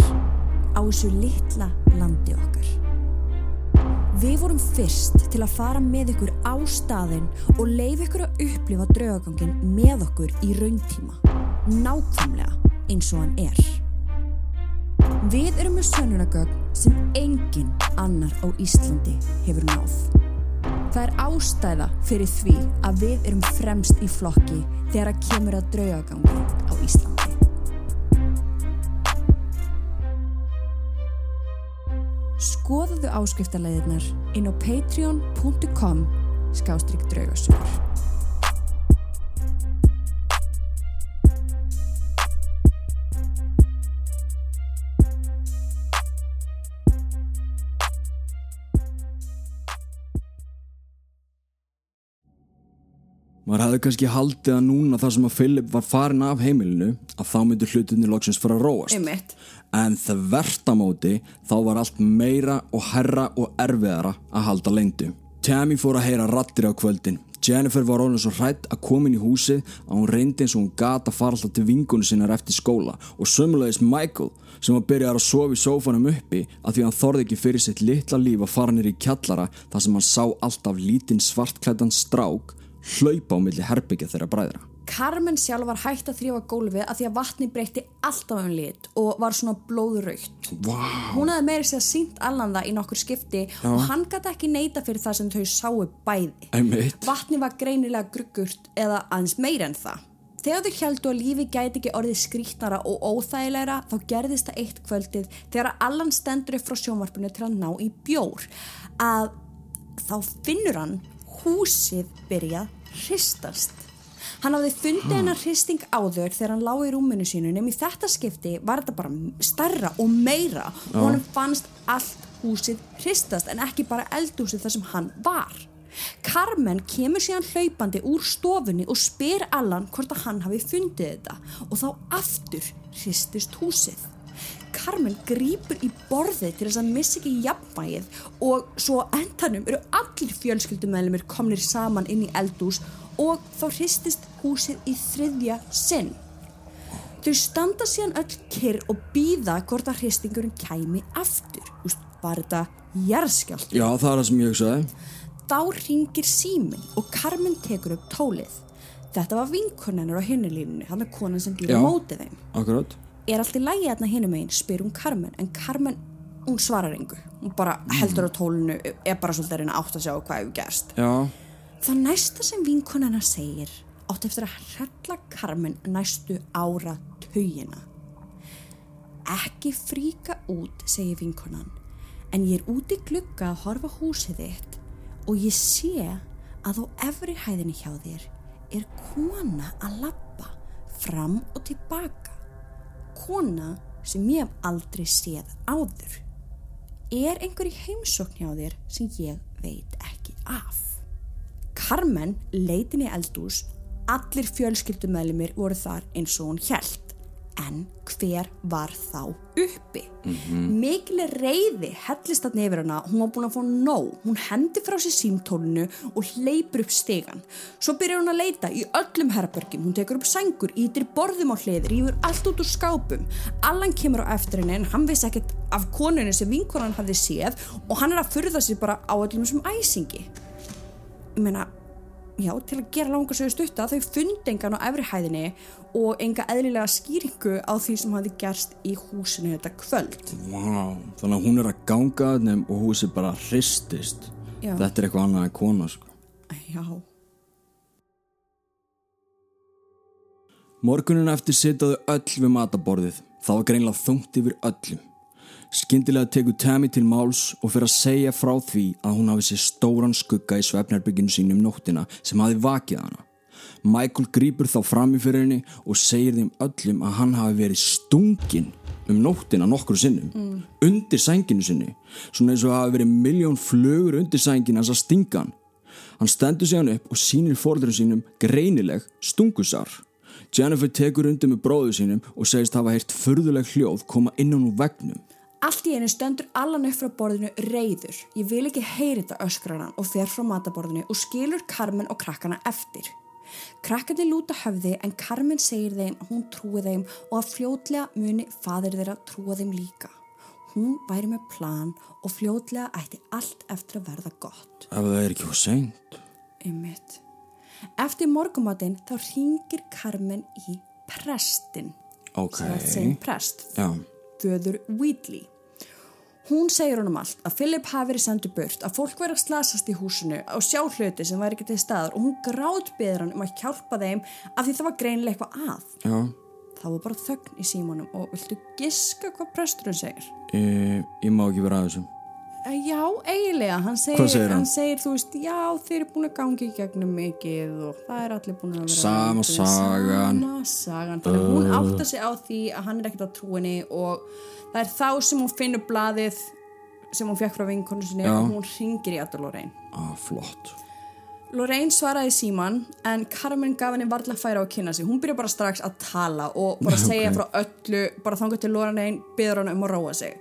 á þessu litla landi okkar. Við vorum fyrst til að fara með ykkur á staðinn og leif ykkur að upplifa draugagangin með okkur í rauntíma. Nákvæmlega eins og hann er. Við erum með sönnunagögn sem engin annar á Íslandi hefur náð. Það er ástæða fyrir því að við erum fremst í flokki þegar að kemur að draugagangi á Íslandi. Skoðuðu áskriftarleiðirnar inn á patreon.com skástrygg draugasögur. Maður hefði kannski haldið að núna þar sem að Philip var farin af heimilinu að þá myndur hlutinni loksins fara að róast. Einmitt. En það verðtamóti þá var allt meira og herra og erfiðara að halda lengdu. Tammy fór að heyra rattir á kvöldin. Jennifer var orðin svo hrætt að koma inn í húsið að hún reyndi eins og hún gata að fara alltaf til vingunum sinnar eftir skóla og sömulegis Michael sem var byrjað að sofa í sófanum uppi að því hann þorði ekki fyrir sitt litla líf að fara nýri í kjallara þar sem hann sá alltaf lítinn strák hlaupa á milli herbyggja þeirra bræðra. Carmen sjálf var hægt að þrjófa gólfið að því að vatni breytti alltaf um lit og var svona blóðuraukt. Wow. Hún hafði meiri sér sínt allan það í nokkur skipti og hann gæti ekki neyta fyrir það sem þau sáu bæði. Einmitt. Vatni var greinilega gruggurt eða aðeins meira en það. Þegar þau heldu að lífi gæti ekki orðið skrítnara og óþægilegra þá gerðist það eitt kvöldið þegar Allan stendur upp frá sjónvarpinu til að ná í bjór að þá finnur hann húsið byrjað hristast. Hann hafði fundið hennar hristing áður þegar hann lág í rúminu sínu nefnum í þetta skipti var þetta bara starra og meira og hann fannst allt húsið hristast en ekki bara eldhúsið þar sem hann var. Carmen kemur síðan hlaupandi úr stofunni og spyr Allan hvort að hann hafi fundið þetta og þá aftur hristist húsið. Carmen grýpur í borðið til þess að missa ekki jafnvægið og svo endanum eru allir fjölskyldumæðlumir komnir saman inn í eldús og þá hristist húsið í þriðja sinn. Þau standa síðan öll kyrr og býða hvort að hristingurinn kæmi aftur. Úst, var þetta jarðskjált? Já, það er það sem ég hugsaði. Þá ringir síminn og Carmen tekur upp tólið. Þetta var vinkonennar á hinnulínunni, hann er konan sem Já. mótið þeim. Akkurát. Er allt í lægi hérna hinum einn, spyr hún Carmen en Carmen, hún svarar engu. Hún bara heldur á tólinu er bara svolítið að reyna átt að sjá hvað hefur gerst. Já. það næsta sem vinkonana segir átt eftir að hrella Carmen næstu ára taugina ekki fríka út segir vinkonan en ég er úti glugga að horfa húsið þitt og ég sé að á efri hæðinni hjá þér er kona að labba fram og tilbaka kona sem ég hef aldrei séð áður. Er einhver í heimsókn hjá þér sem ég veit ekki af? Carmen leitin í eldús, allir fjölskyldumælimir voru þar eins og hún hjælt. En hver var þá uppi? Mikil reyði hellist þarna yfir hana, hún var búin að fá nóg. Hún hendi frá sér símtólinu og hleypur upp stegan. Svo byrjar hún að leita í öllum herbergjum, hún tekur upp sængur, ítir borðum á hlið, rýfur allt út úr skápum. Allan kemur á eftir henni en hann vissi ekkert af konunni sem vinkonan hafði séð og hann er að furða sig bara á öllum þessum æsingi. Ég meina, já, til að gera langar sögur stutta, þau fundi engan á efri hæðinni og enga eðlilega skýringu á því sem hafði gerst í húsinu þetta kvöld. Vá. Þannig að hún er að ganga nefn og húsið bara hristist. Já. Þetta er eitthvað annað en kona, sko. Já, Morgunin eftir sitaðu öll við mataborðið. Það var greinlega þungt yfir öllum. Skyndilega tekur Tammy til máls og fyrir að segja frá því að hún hafi sér stóran skugga í svefnherbygginu sínu um nóttina sem hafi vakið hana. Michael grýpur þá fram í fyrir henni og segir þeim öllum að hann hafi verið stungin um nóttina nokkru sinnum undir sænginu sinni svona eins og hafi verið miljón flugur undir sænginu hans að stinga hann Hann stendur sig hann upp og sýnir fóröldurum sínum greinileg stungusar. Jennifer tekur undir með bróðu sínum og segist hafa heyrt furðuleg hljóð koma innan úr vegnum. Allt í einu stendur allan upp frá borðinu reyður. Ég vil ekki heyri þetta öskrar hann og fer frá mataborðinu og skilur Carmen og krakkana eftir. Krakkandi lúta höfði en Carmen segir þeim að hún trúi þeim og að fljótlega muni fadir þeirra trúa þeim líka. Hún væri með plan og fljótlega ætti allt eftir að verða gott. Ef það er ekki hvað seint. Einmitt. Eftir morgumatinn þá ringir Carmen í prestin. Ok. sem prest, Já. Föður Wheatley. Hún segir honum allt að Philip hafi verið sendur burt, að fólk verið að slasast í húsinu og sjá hluti sem væri ekki til staðar og hún grátt beður hann um að hjálpa þeim af því það var greinilega eitthvað að. Já. Það var bara þögn í símanum og viltu giska hvað presturinn segir? Ég, ég má ekki vera að þessu. Eh, Já, eiginlega, hann segir, segir hann? segir, þú veist, já, þeir eru búin að gangi í gegnum mikið og það er allir búin að vera Sama sagan. Sama sagan, þannig að hún átta sig á því að hann er ekkert á trúinni og það er þá sem hún finnur blaðið sem hún fekk frá vinkonu sinni Já. og hún ringir í Adda Lorraine. Ah, flott. Lorraine svaraði síman en Carmen gaf henni varla færa á að kynna sig. Hún byrja bara strax að tala og bara segja frá öllu, bara þangað til Lorraine byður hann um að róa sig.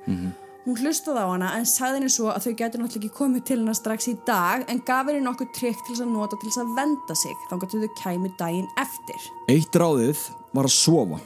Hún hlustaði á hana en sagði henni svo að þau getur náttúrulega ekki komið til hennar strax í dag en gaf henni nokkuð trygg til þess að nota til þess að venda sig þangað til þau kæmi daginn eftir. Eitt ráðið var að sofa.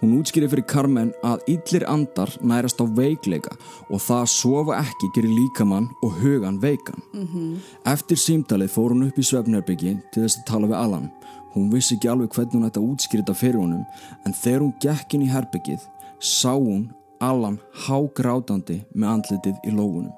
Hún útskýri fyrir Carmen að illir andar nærast á veikleika og það að sofa ekki gerir líkamann og hugan veikan. -hmm. Eftir símtalið fór hún upp í svefnherbyggi til þess að tala við Alan. Hún vissi ekki alveg hvernig hún ætti að útskýra þetta fyrir honum en þegar hún gekk inn í herbyggið sá hún Alan hágrátandi með andlitið í lófunum.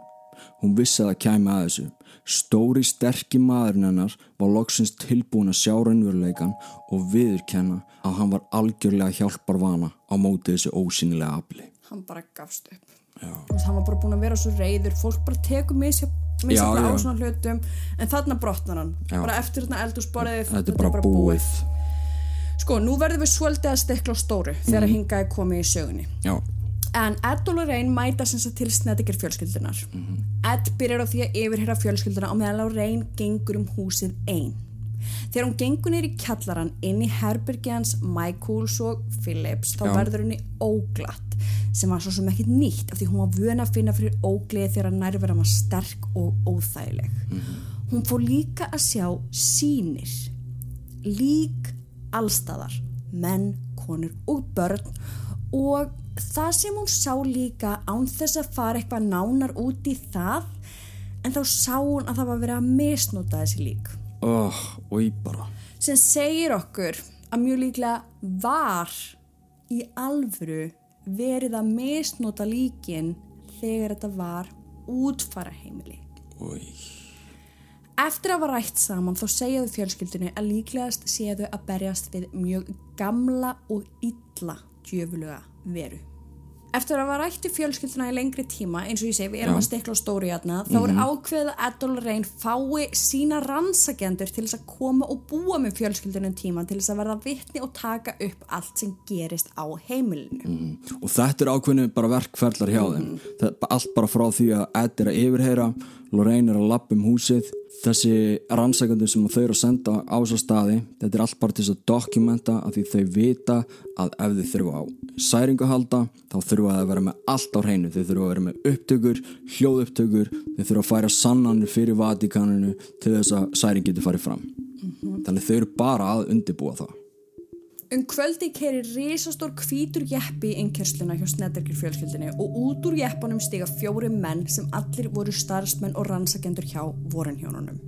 Hún vissi að það kæmi að þessu. Stóri sterkir maðurinn hennar var loksins tilbúin að sjá raunveruleikan og viðurkenna að hann var algjörlega hjálpar vana á móti þessu ósynilega afli. Hann bara gafst upp. Já. Hann var bara búin að vera svo reyður, fólk bara tekur misja já. á svona hlutum en þarna brotnar hann. Já. Bara eftir þarna eldursporðið, Þetta er bara búið. Sko, nú verðum við svolítið að stekla á stóru þegar Mhm. mm. hingaði komið í sögunni. Já, En Ed og Lorraine mæta sem sagt til Snedeker fjölskyldunar. Mhm. Ed byrjar á því að yfirherra fjölskylduna og meðan Lorraine gengur um húsið einn. Þegar hún gengur neyri í kjallaran inn í herbergi hans Michaels og Phillips þá Já. verður henni óglatt sem var svo sem ekkit nýtt af því hún var vön að finna fyrir ógliði þegar nærvera var sterk og óþægileg. Hún fór líka að sjá sínir lík allstaðar, menn, konur og börn og það sem hún sá líka án þess að fara eitthvað nánar út í það en þá sá hún að það var verið að misnota þessi lík. Oh, sem segir okkur að mjög líklega var í alvöru verið að misnota líkin þegar þetta var útfara heimili Új, Eftir að var rætt saman þá segjaðu fjölskyldunni að líklegast séðu að berjast við mjög gamla og illa djöfuluga veru. Eftir að var rætt í fjölskylduna í lengri tíma, eins og ég segi, við erum Já. að stikla á stóri hérna, þá er ákveðið að Ed og Lorraine fái sína rannsakjendur til þess að koma og búa með fjölskyldunum tíma til þess að verða vitni og taka upp allt sem gerist á heimilinu. og þetta er ákveðinu bara verkferðlar hjá þeim það er allt bara frá því að Ed er að yfirheyra Lorraine er að lappa um húsið þessi rannsækandi sem þau eru að senda á þessa staði þetta er allt bara til þess að dokumenta að því þau vita að ef þau þurfa á særingu að halda þá þurfa það að vera með allt á hreinu. Þau þurfa að vera með upptökur, hljóðupptökur þau þurfa að færa sannanir fyrir Vatikaninu til þess að særing getur farið fram. Þannig þau eru bara að undibúa það Um kvöldi keri risastór hvítur jeppi í innkersluna hjá Snedderkir fjölskyldinni og út úr jeppanum stiga fjóri menn sem allir voru starfsmenn og rannsakendur hjá voranhjónunum.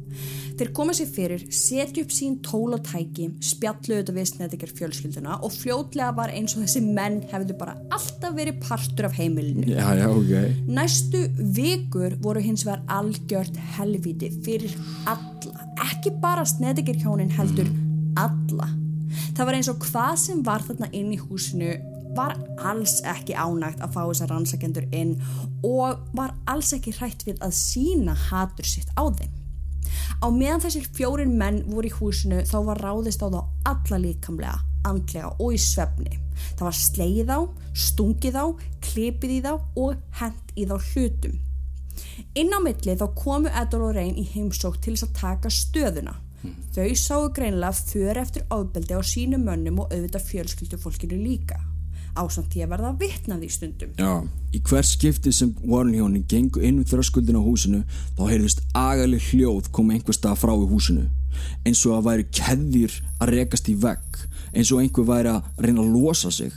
Þeir koma sér fyrir, setja upp sín tól og tæki, spjallu þetta við Snedderkir fjölskylduna og fljótlega var eins og þessi menn hefðu bara alltaf verið partur af heimilinu. Já, já, ok Næstu vikur voru hins vegar algjört helviti fyrir alla, ekki bara Snedderkir hjónin heldur alla. Það var eins og hvað sem var þarna inn í húsinu var alls ekki ánægt að fá þessar rannsakendur inn og var alls ekki hrætt við að sína hatur sitt á þeim. Á meðan þessir fjórin menn voru í húsinu þá var ráðist á þá alla líkamlega, andlega og í svefni. Það var sleið á, stungið á, klipið í þá og hent í þá hlutum. Inn á milli þá komu Ed og Lorraine í heimsók til þess að taka stöðuna. Þau sáu greinilega för eftir ofbeldi á sínum mönnum og auðvitað fjölskyldu fólkinu líka. ásamt því að verða vitnað í stundum. Já. Í hver skipti sem Warren hjónin gengu inn við þröskuldin á húsinu þá heyrðist agalig hljóð koma einhver stað frá í húsinu eins og að væri keðjur að rekast í vegg eins og einhver væri að reyna að losa sig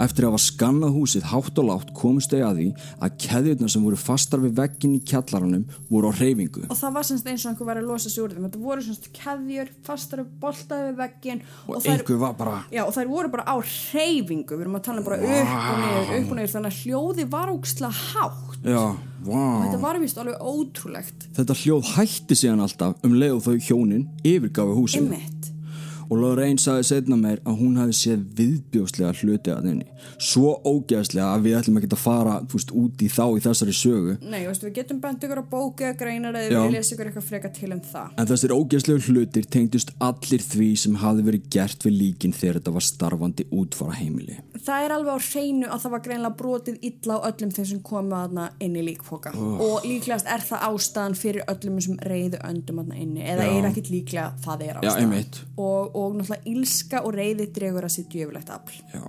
Eftir að hafa skannað húsið hátt og látt komist þau að því að keðjurnar sem voru fastar við veggin í kjallaranum voru á reyfingu. Og það var semst eins og einhver væri að losa sig úr þeim. Þetta voru semst keðjur fastar við boltaði við veggin. Og, þær, einhver var bara... Já og þær voru bara á reyfingu. Við erum að tala um bara upp og niður, upp og niður. Þannig að hljóði var ógsla hátt. Já, vá. Og þetta var vist alveg ótrúlegt. Þetta hljóð hætti síðan alltaf um leið og þau hjónin yfirgafi húsið. Einmitt. Og Lorraine sagði setna meir að hún hafi séð viðbjóslega hluti að henni. Svo ógeðslega að við ætlum ekki að fara fúst, út í þá í þessari sögu. Nei, veistu, við getum bent ykkur á bóki eða greinar eða Já. við lesa ykkur eitthvað freka til um það. En þessir ógeðslegu hlutir tengdust allir því sem hafi verið gert við líkin þegar þetta var starfandi útfara heimili. Það er alveg á hreinu að það var greinlega brotið illa á öllum þeim sem komu aðna inn í líkfoka og líklegast er það ástæðan fyrir öllum þessum reyðu öndum aðna inni eða Já. er ekkit líklega það er Já, ástæðan einmitt. og, og náttúrulega ílska og reyði dregur að sér djöfulegt afl. Já.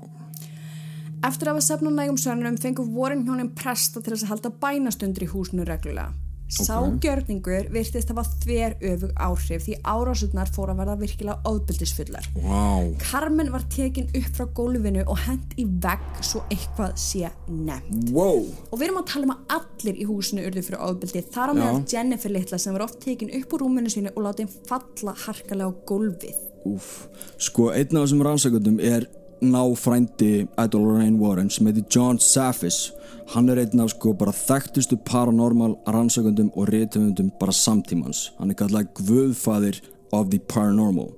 Eftir að hafa sefnað nægum sönnum fengur vorin hjónin presta til þess að halda bænastundur í húsinu reglulega. Ságjörningur virtist hafa þver öfug áhrif því árásutnar fór að verða virkilega ofbildisfullar. Vá. Carmen var tekin upp frá gólfinu og hent í vegg svo eitthvað sé nefnt. Wow. Og við erum að tala um að allir í húsinu urðu fyrir ofbildi. Þar á meðal Jennifer litla sem var oft tekin upp úr rúminu sínu og látið falla harkalega á gólfið. Úf. Sko, einn af þessum rannsakundum er náfrændi Idol Lorraine Warren sem heitir John Safis. Hann er einn af sko bara þekktustu paranormal rannsakundum og reytöfundum bara samtímans. Hann er kallað guðfaðir of the paranormal.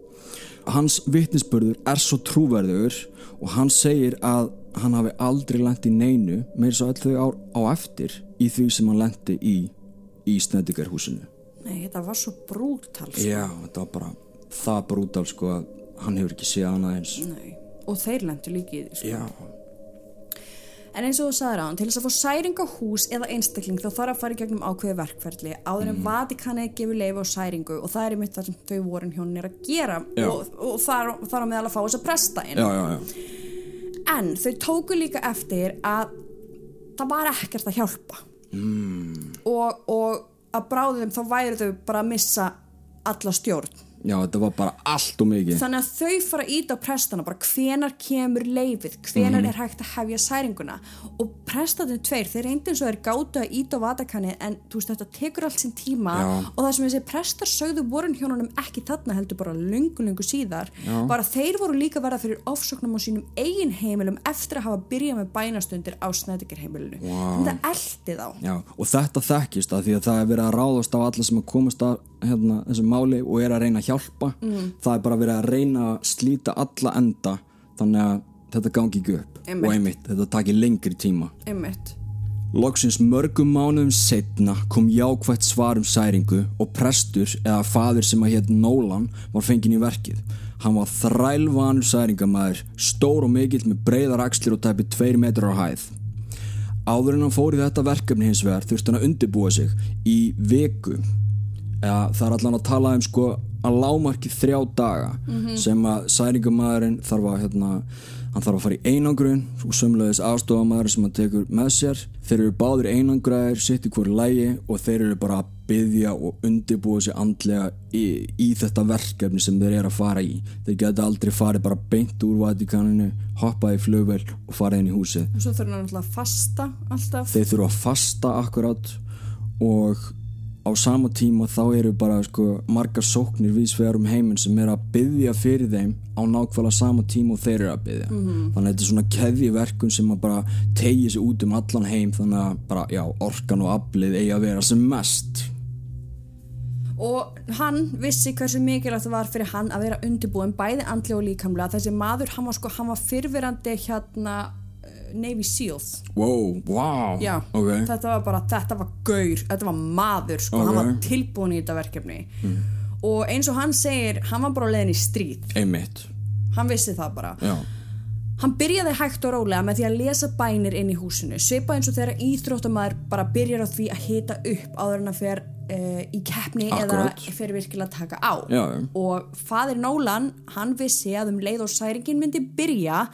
Hans vittnisspörður er svo trúverðugur og hann segir að hann hafi aldrei lent í neinu meir svo öll þau ár á eftir í því sem hann lenti í í snedigarhúsinu. Nei, þetta var svo brútal. Sko. Já, þetta var bara það brútal sko að hann hefur ekki séð hana eins. Nei. Og þeir lendu líki í því. Sko. En eins og þú sagðir á hann, til þess að fá særing á hús eða einstakling þá þarf að fara í gegnum ákveði verkferðli áður en mm. Vatikanið gefur leifu á særingu og það er mitt það sem þau vorin hjónin er að gera Já. og, og þar, þar á meðal að fá þess að presta inn. já, já. En þau tóku líka eftir að það var ekkert að hjálpa mm. og, og að bráðum þá væri þau bara að missa alla stjórn. Já, þetta var bara allt og mikið. Þannig að þau fara íta á prestana bara hvenar kemur leifið, hvenar Mhm. er hægt að hefja særinguna og prestatinn tveir, þeir reyndi eins og þeir gátu að íta á vatakanið en þú veist þetta tekur allt sinn tíma Já. og það sem þessi prestar sögðu voru hjónunum ekki þarna heldur bara lungu lungu síðar Já. bara þeir voru líka verða fyrir ofsóknum á sínum eigin heimilum eftir að hafa byrjað með bænastundir á snæðikirheimilinu Vá. þetta eldi þá Já, og þetta þekkist að því að það er verið að ráðast á alla sem að komast að hérna, þessu máli og er að reyna að hjálpa. Mm. Það er bara verið að reyna að slíta alla enda þannig að þetta gangi ekki upp. Einmitt. Og einmitt, þetta takir lengri tíma. einmitt Loksins mörgum mánuðum setna kom jákvætt svar um særingu og prestur eða faður sem að hétt Nolan var fenginn í verkið. Hann var þrælvanur særingamæður, stór og mikill með breiðar axlir og tæpi 2 metrar á hæð. Áður en hann fór í þetta verkefni hins vegar þurfti hann að undirbúa sig í viku. Eða, það er allan að tala um sko að lámarki þrjá daga sem að særingamæðurinn þarf að hérna, hann þarf að fara í einangrun og sömulegis aðstofamæður sem hann tekur með sér. Þeir eru báður einangraðir sitt í hverju lægi og þeir eru bara að byggja og undirbúa sig andlega í, í þetta verkefni sem þeir eru að fara í. Þeir geta aldrei farið bara beint úr Vatikaninu hoppað í flugvel og farið inn í húsið. Og svo hann alltaf að fasta alltaf. Þeir þurfa að fasta akkurat og á sama tíma þá eru bara sko, margar sóknir vísvegar um heiminn sem er að byggja fyrir þeim á nákvæmlega sama tíma og þeir eru að byggja þannig að þetta er svona keðjiverkun sem að bara tegi sig út um allan heim þannig að bara, já, orkan og aflið eigi að vera sem mest. Og hann vissi hversu mikilvægt það var fyrir hann að vera undirbúin bæði andli og líkamlega. Þessi maður, hann var sko, hann var fyrfirandi hérna Navy Seals. Wow, wow, já, ok. þetta var bara, þetta var gaur þetta var maður, sko, Ok. hann var tilbúin í þetta verkefni. Og eins og hann segir, hann var bara á leiðin í stríð. Einmitt, hann vissi það bara. Já, Hann byrjaði hægt og rólega með því að lesa bænir inn í húsinu, svipa eins og þegar íþróttamæður bara byrjar á því að hita upp áður en að fer uh, í keppni Akkúrat. eða fyrir virkilega að taka á. Já, og fadir Nólan hann vissi að um leið og særingin myndi byrja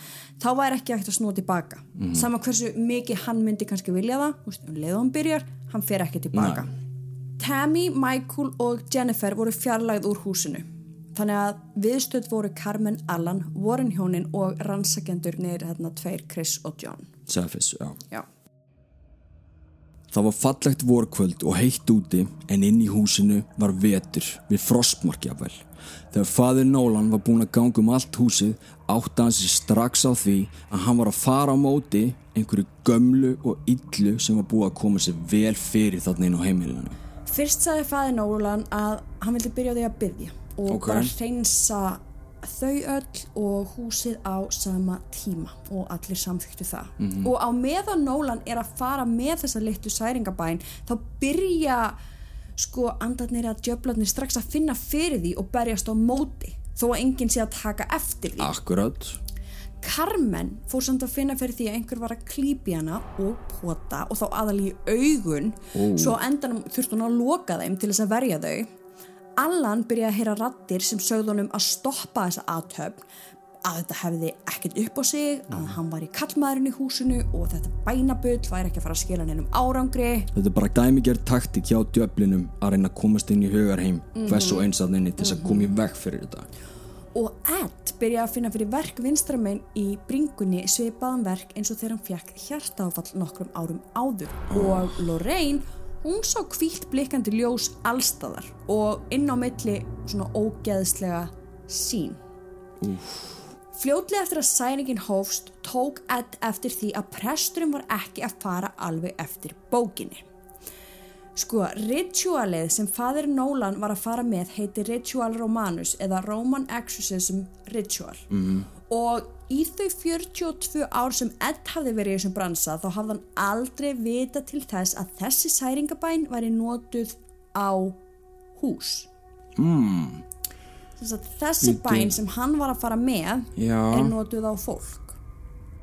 þá væri ekki hægt að snúa tilbaka. Mhm. sama hversu mikið hann myndi kannski vilja það veist, um leið og hann byrjar, hann fer ekki tilbaka. Tammy, Michael og Jennifer voru fjarlægð úr húsinu þannig að viðstöð voru Carmen Allan, Warren hjónin og rannsakendurnir hérna tveir Chris og John Sefis, já Já. Það var fallegt vorkvöld og heitt úti en inn í húsinu var vetur við frostmarkjafvel. Þegar fadir Nólan var búinn að ganga um allt húsið átti hann sér strax á því að hann var að fara á móti einhverju gömlu og illu sem var búið að koma sér vel fyrir þarna inn á heimilinu. Fyrst sagði fadir Nólan að hann vildi byrja á því að byggja og Ok. bara hreinsa þau öll og húsið á sama tíma og allir samþyktu það og á meðan Nólan er að fara með þessa litlu særingabæn þá byrja sko andarnir að djöflarnir strax að finna fyrir því og berjast á móti þó að enginn sé að taka eftir því Akkurat. Carmen fór samt að finna fyrir því að einhver var að klípi hana og pota og þá aðal í augun Ó. svo endanum þurfti hún að loka þeim til þess að verja þau Allan byrjaði að heyra rattir sem sögðu honum að stoppa þessa aðtöfn að þetta hefði ekkert upp á sig að hann var í kallmaðurinn í húsinu og þetta bænabull væri ekki að fara að skila neinum árangri. Þetta er bara dæmigerð taktik hjá djöflinum að reyna að komast inn í hugarheim hvers og eins að nynni til þess að koma í veg fyrir þetta. og Ed byrjaði að finna fyrir verk vinstramein í bringunni svipaðan verk eins og þegar hann fekk hjartáfall nokkrum árum áður. Og Lorraine hún sá kvílt blikkandi ljós allstaðar og inn á milli svona ógeðslega sín Fljótlega eftir að sæningin hófst tók Ed eftir því að presturinn var ekki að fara alveg eftir bókinni. Sko, ritualið sem fadir Nolan var að fara með heiti Ritual Romanus eða Roman Exorcism Ritual. -hmm. og í þau 42 ár sem Ed hafði verið í þessum bransa þá hafði hann aldrei vita til þess að þessi særingabæn væri notuð á hús. Mm. Þess að þessi Bíddu. bæn sem hann var að fara með Já. er notuð á fólk.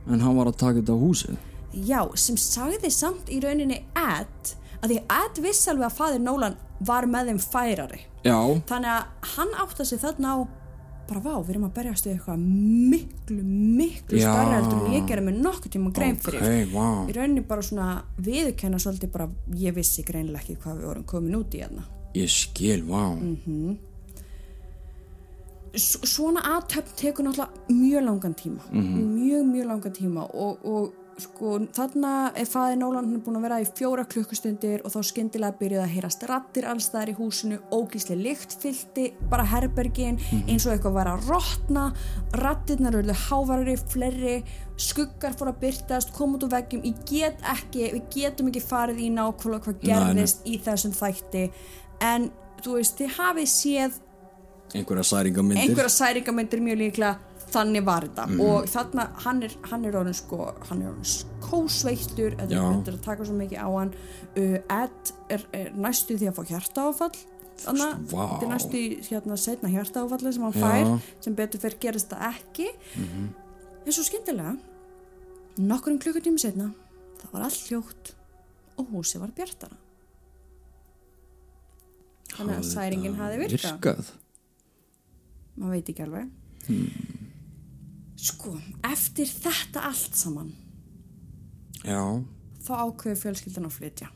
En hann var að taka þetta á húsið. Já, sem sagði samt í rauninni Ed að því Ed vissi alveg að fadir Nolan var með þeim færari. Já. þannig að hann átta sig þarna á bara vá, við erum að berjast við eitthvað miklu, miklu starra heldur en ég gerði með nokkuð tíma grein fyrir. Ok, vá. í rauninni bara svona viðurkenna svolítið bara, ég vissi greinilega ekki hvað við vorum komin út í hérna. Ég skil, vá. S svona aðtöfn tekur náttúrulega mjög langan tíma. Mjög, mjög langan tíma og, og sko, þarna er faði Nólan hann er búin að vera í fjóra klukkustundir og þá skyndilega byrjuði að heyrast rattir allstaðar í húsinu, ógísli lykt fyllti bara herbergin eins og eitthvað var að rotna. Rattirnar eru hávarari, fleiri skuggar fór að byrtast, kom út úr veggjum. Ég get ekki, við getum ekki farið í nákvæmlega hvað gerðist í þessum þætti. En þú veist, þið hafið séð Einhverja særingamyndir. einhverja særingamyndir mjög líklega þannig var þetta. Og þarna hann er, hann er orðin sko hann er orðin kósveittur þetta er er að taka svo mikið á hann. Uh, Ed er, er næstu því að fá hjartaáfall. Þannig að Vá. þetta er næstu hérna setna hjartaáfalli sem hann Já. fær sem betur fyrir gerist það ekki. En svo skyndilega nokkurum klukkutími setna það var allt hljótt og húsi var bjartara. Þannig að særingin hafi virkað. Virkað. maður veit ekki alveg sko, eftir þetta allt saman Já, þá ákveður fjölskyldan að flytja.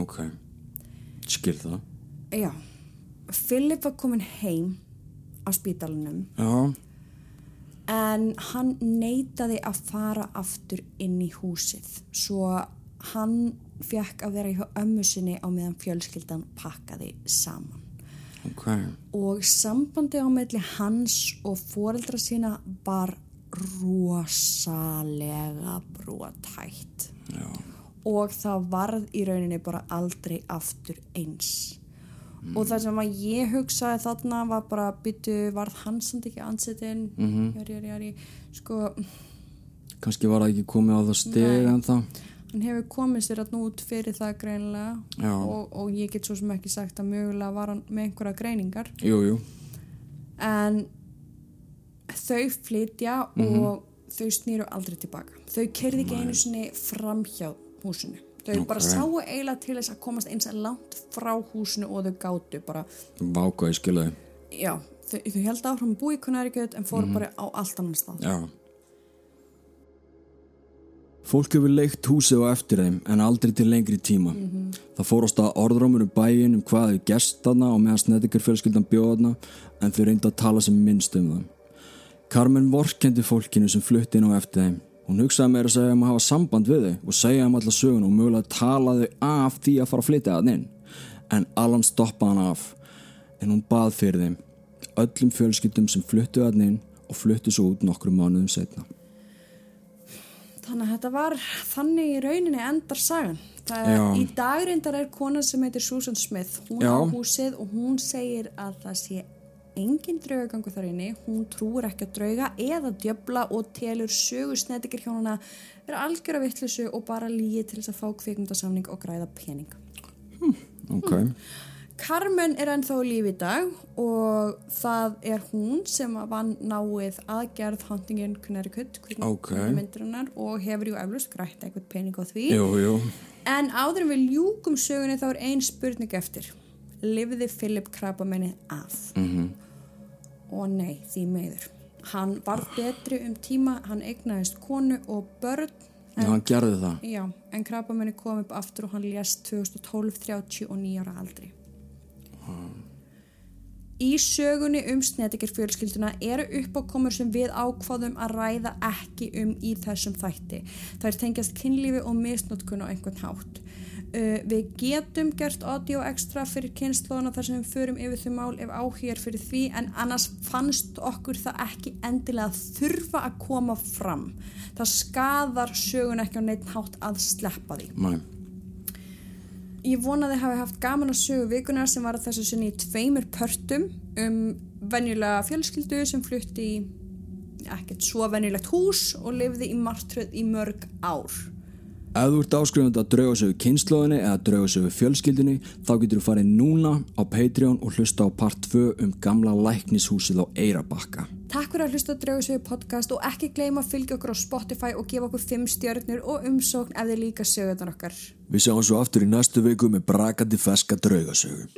Ok. Skil það. já, Philip var komin heim á spítalunum Já, en hann neitaði að fara aftur inn í húsið. Svo hann fekk að vera hjá ömmu sinni á meðan fjölskyldan pakkaði saman ok. og sambandi á melli hans og foreldra sína var rosalega brotætt Já, og það varð í rauninni bara aldrei aftur eins. Og það sem að ég hugsaði þarna var bara byttu varð hans samt ekki ansettin mm -hmm. jari, jari, jari. Sko, kannski var það ekki komið á það steg en það. Hann hefur komið sér að út fyrir það greinilega og, og ég get svo sem ekki sagt að mögulega var hann með einhverja greiningar. Jú, jú. en þau flytja og þau snýru aldrei tilbaka. Þau kerði ekki einu sinni fram hjá húsinu. Þau Ok. bara sáu eiginlega til þess að komast eins að langt frá húsinu og þau gátu bara, Váka, ég skilja þau. já, þau, þau held áfram búa í Connecticut en fóru bara á allt annan stað. Já. Fólk hefur leikt húsið á eftir þeim en aldrei til lengri tíma. Það fórast að orðrómur um bæin um hvað hefur gerst þarna og meðan Snedekar fjölskyldan bjóðna en þau reynda að tala sem minnst um það. Carmen vorkendi fólkinu sem flutti inn á eftir þeim. Hún hugsaði meira að segja um að hafa samband við þau og segja um alla sögun og mögulega tala þau af því að fara að flytja það inn. En Alan stoppaði hann af. En hún bað fyrir þeim. Öllum fjölskyldum sem fluttu það inn og fluttu svo út nokkrum mánuðum setna. Þannig að þetta var þannig í rauninni endar sagan. Í dagrindar er kona sem heitir Susan Smith. Hún Já. á húsið og hún segir að það sé engin draugagangu þar inni. Hún trúur ekki að drauga eða djöbla og telur sögur snedikir hjónuna vera algjör af vittlusu og bara lígi til þess að fá kvikmyndasamning og græða pening. Ok. Carmen er ennþá lífi í dag og það er hún sem að vann náið aðgerð Huntingin Connecticut Ok. kvikmyndarinnar og hefur jú eflust grætt eitthvað pening á því. Jú, jú. En áður en við ljúkum sögunni þá er ein spurning eftir. Livði Philip krabbamenni af? Mm Og nei, því meður. Hann var betri um tíma, hann eignaðist konu og börn. Já, hann gerði það. Já, en krabbamenni kom upp aftur og hann lést 2012, 39 ára aldri. Í sögunni um snetikir fjölskylduna eru uppákomur sem við ákváðum að ræða ekki um í þessum þætti. Það er tengjast kynlífi og misnotkun á einhvern hátt. Uh, við getum gert audio extra fyrir kynnslóðuna þar sem við förum yfir þau mál ef áhugjör fyrir því en annars fannst okkur það ekki endilega þurfa að koma fram. Það skadar sögun ekki á neitt hátt að sleppa því. Mæ. Ég vonaði hafi haft gaman að sögu vikunar sem var að þessu sinni í tveimur pörtum um venjulega fjölskyldu sem flutti í ekkert svo venjulegt hús og lifði í martröð í mörg ár. Ef þú ert áskrifandi að drauga sig við kynnslóðinni eða drauga sig við fjölskyldinni þá getur þú farið núna á Patreon og hlusta á part 2 um gamla læknishúsið á Eirabakka. Takk fyrir að hlusta að drauga sögu podcast og ekki gleyma að fylgja okkur á Spotify og gefa okkur 5 stjörnur og umsókn ef þið líka sögurnar okkar. Við sjáum svo aftur í næstu viku með brakandi feska draugasögu.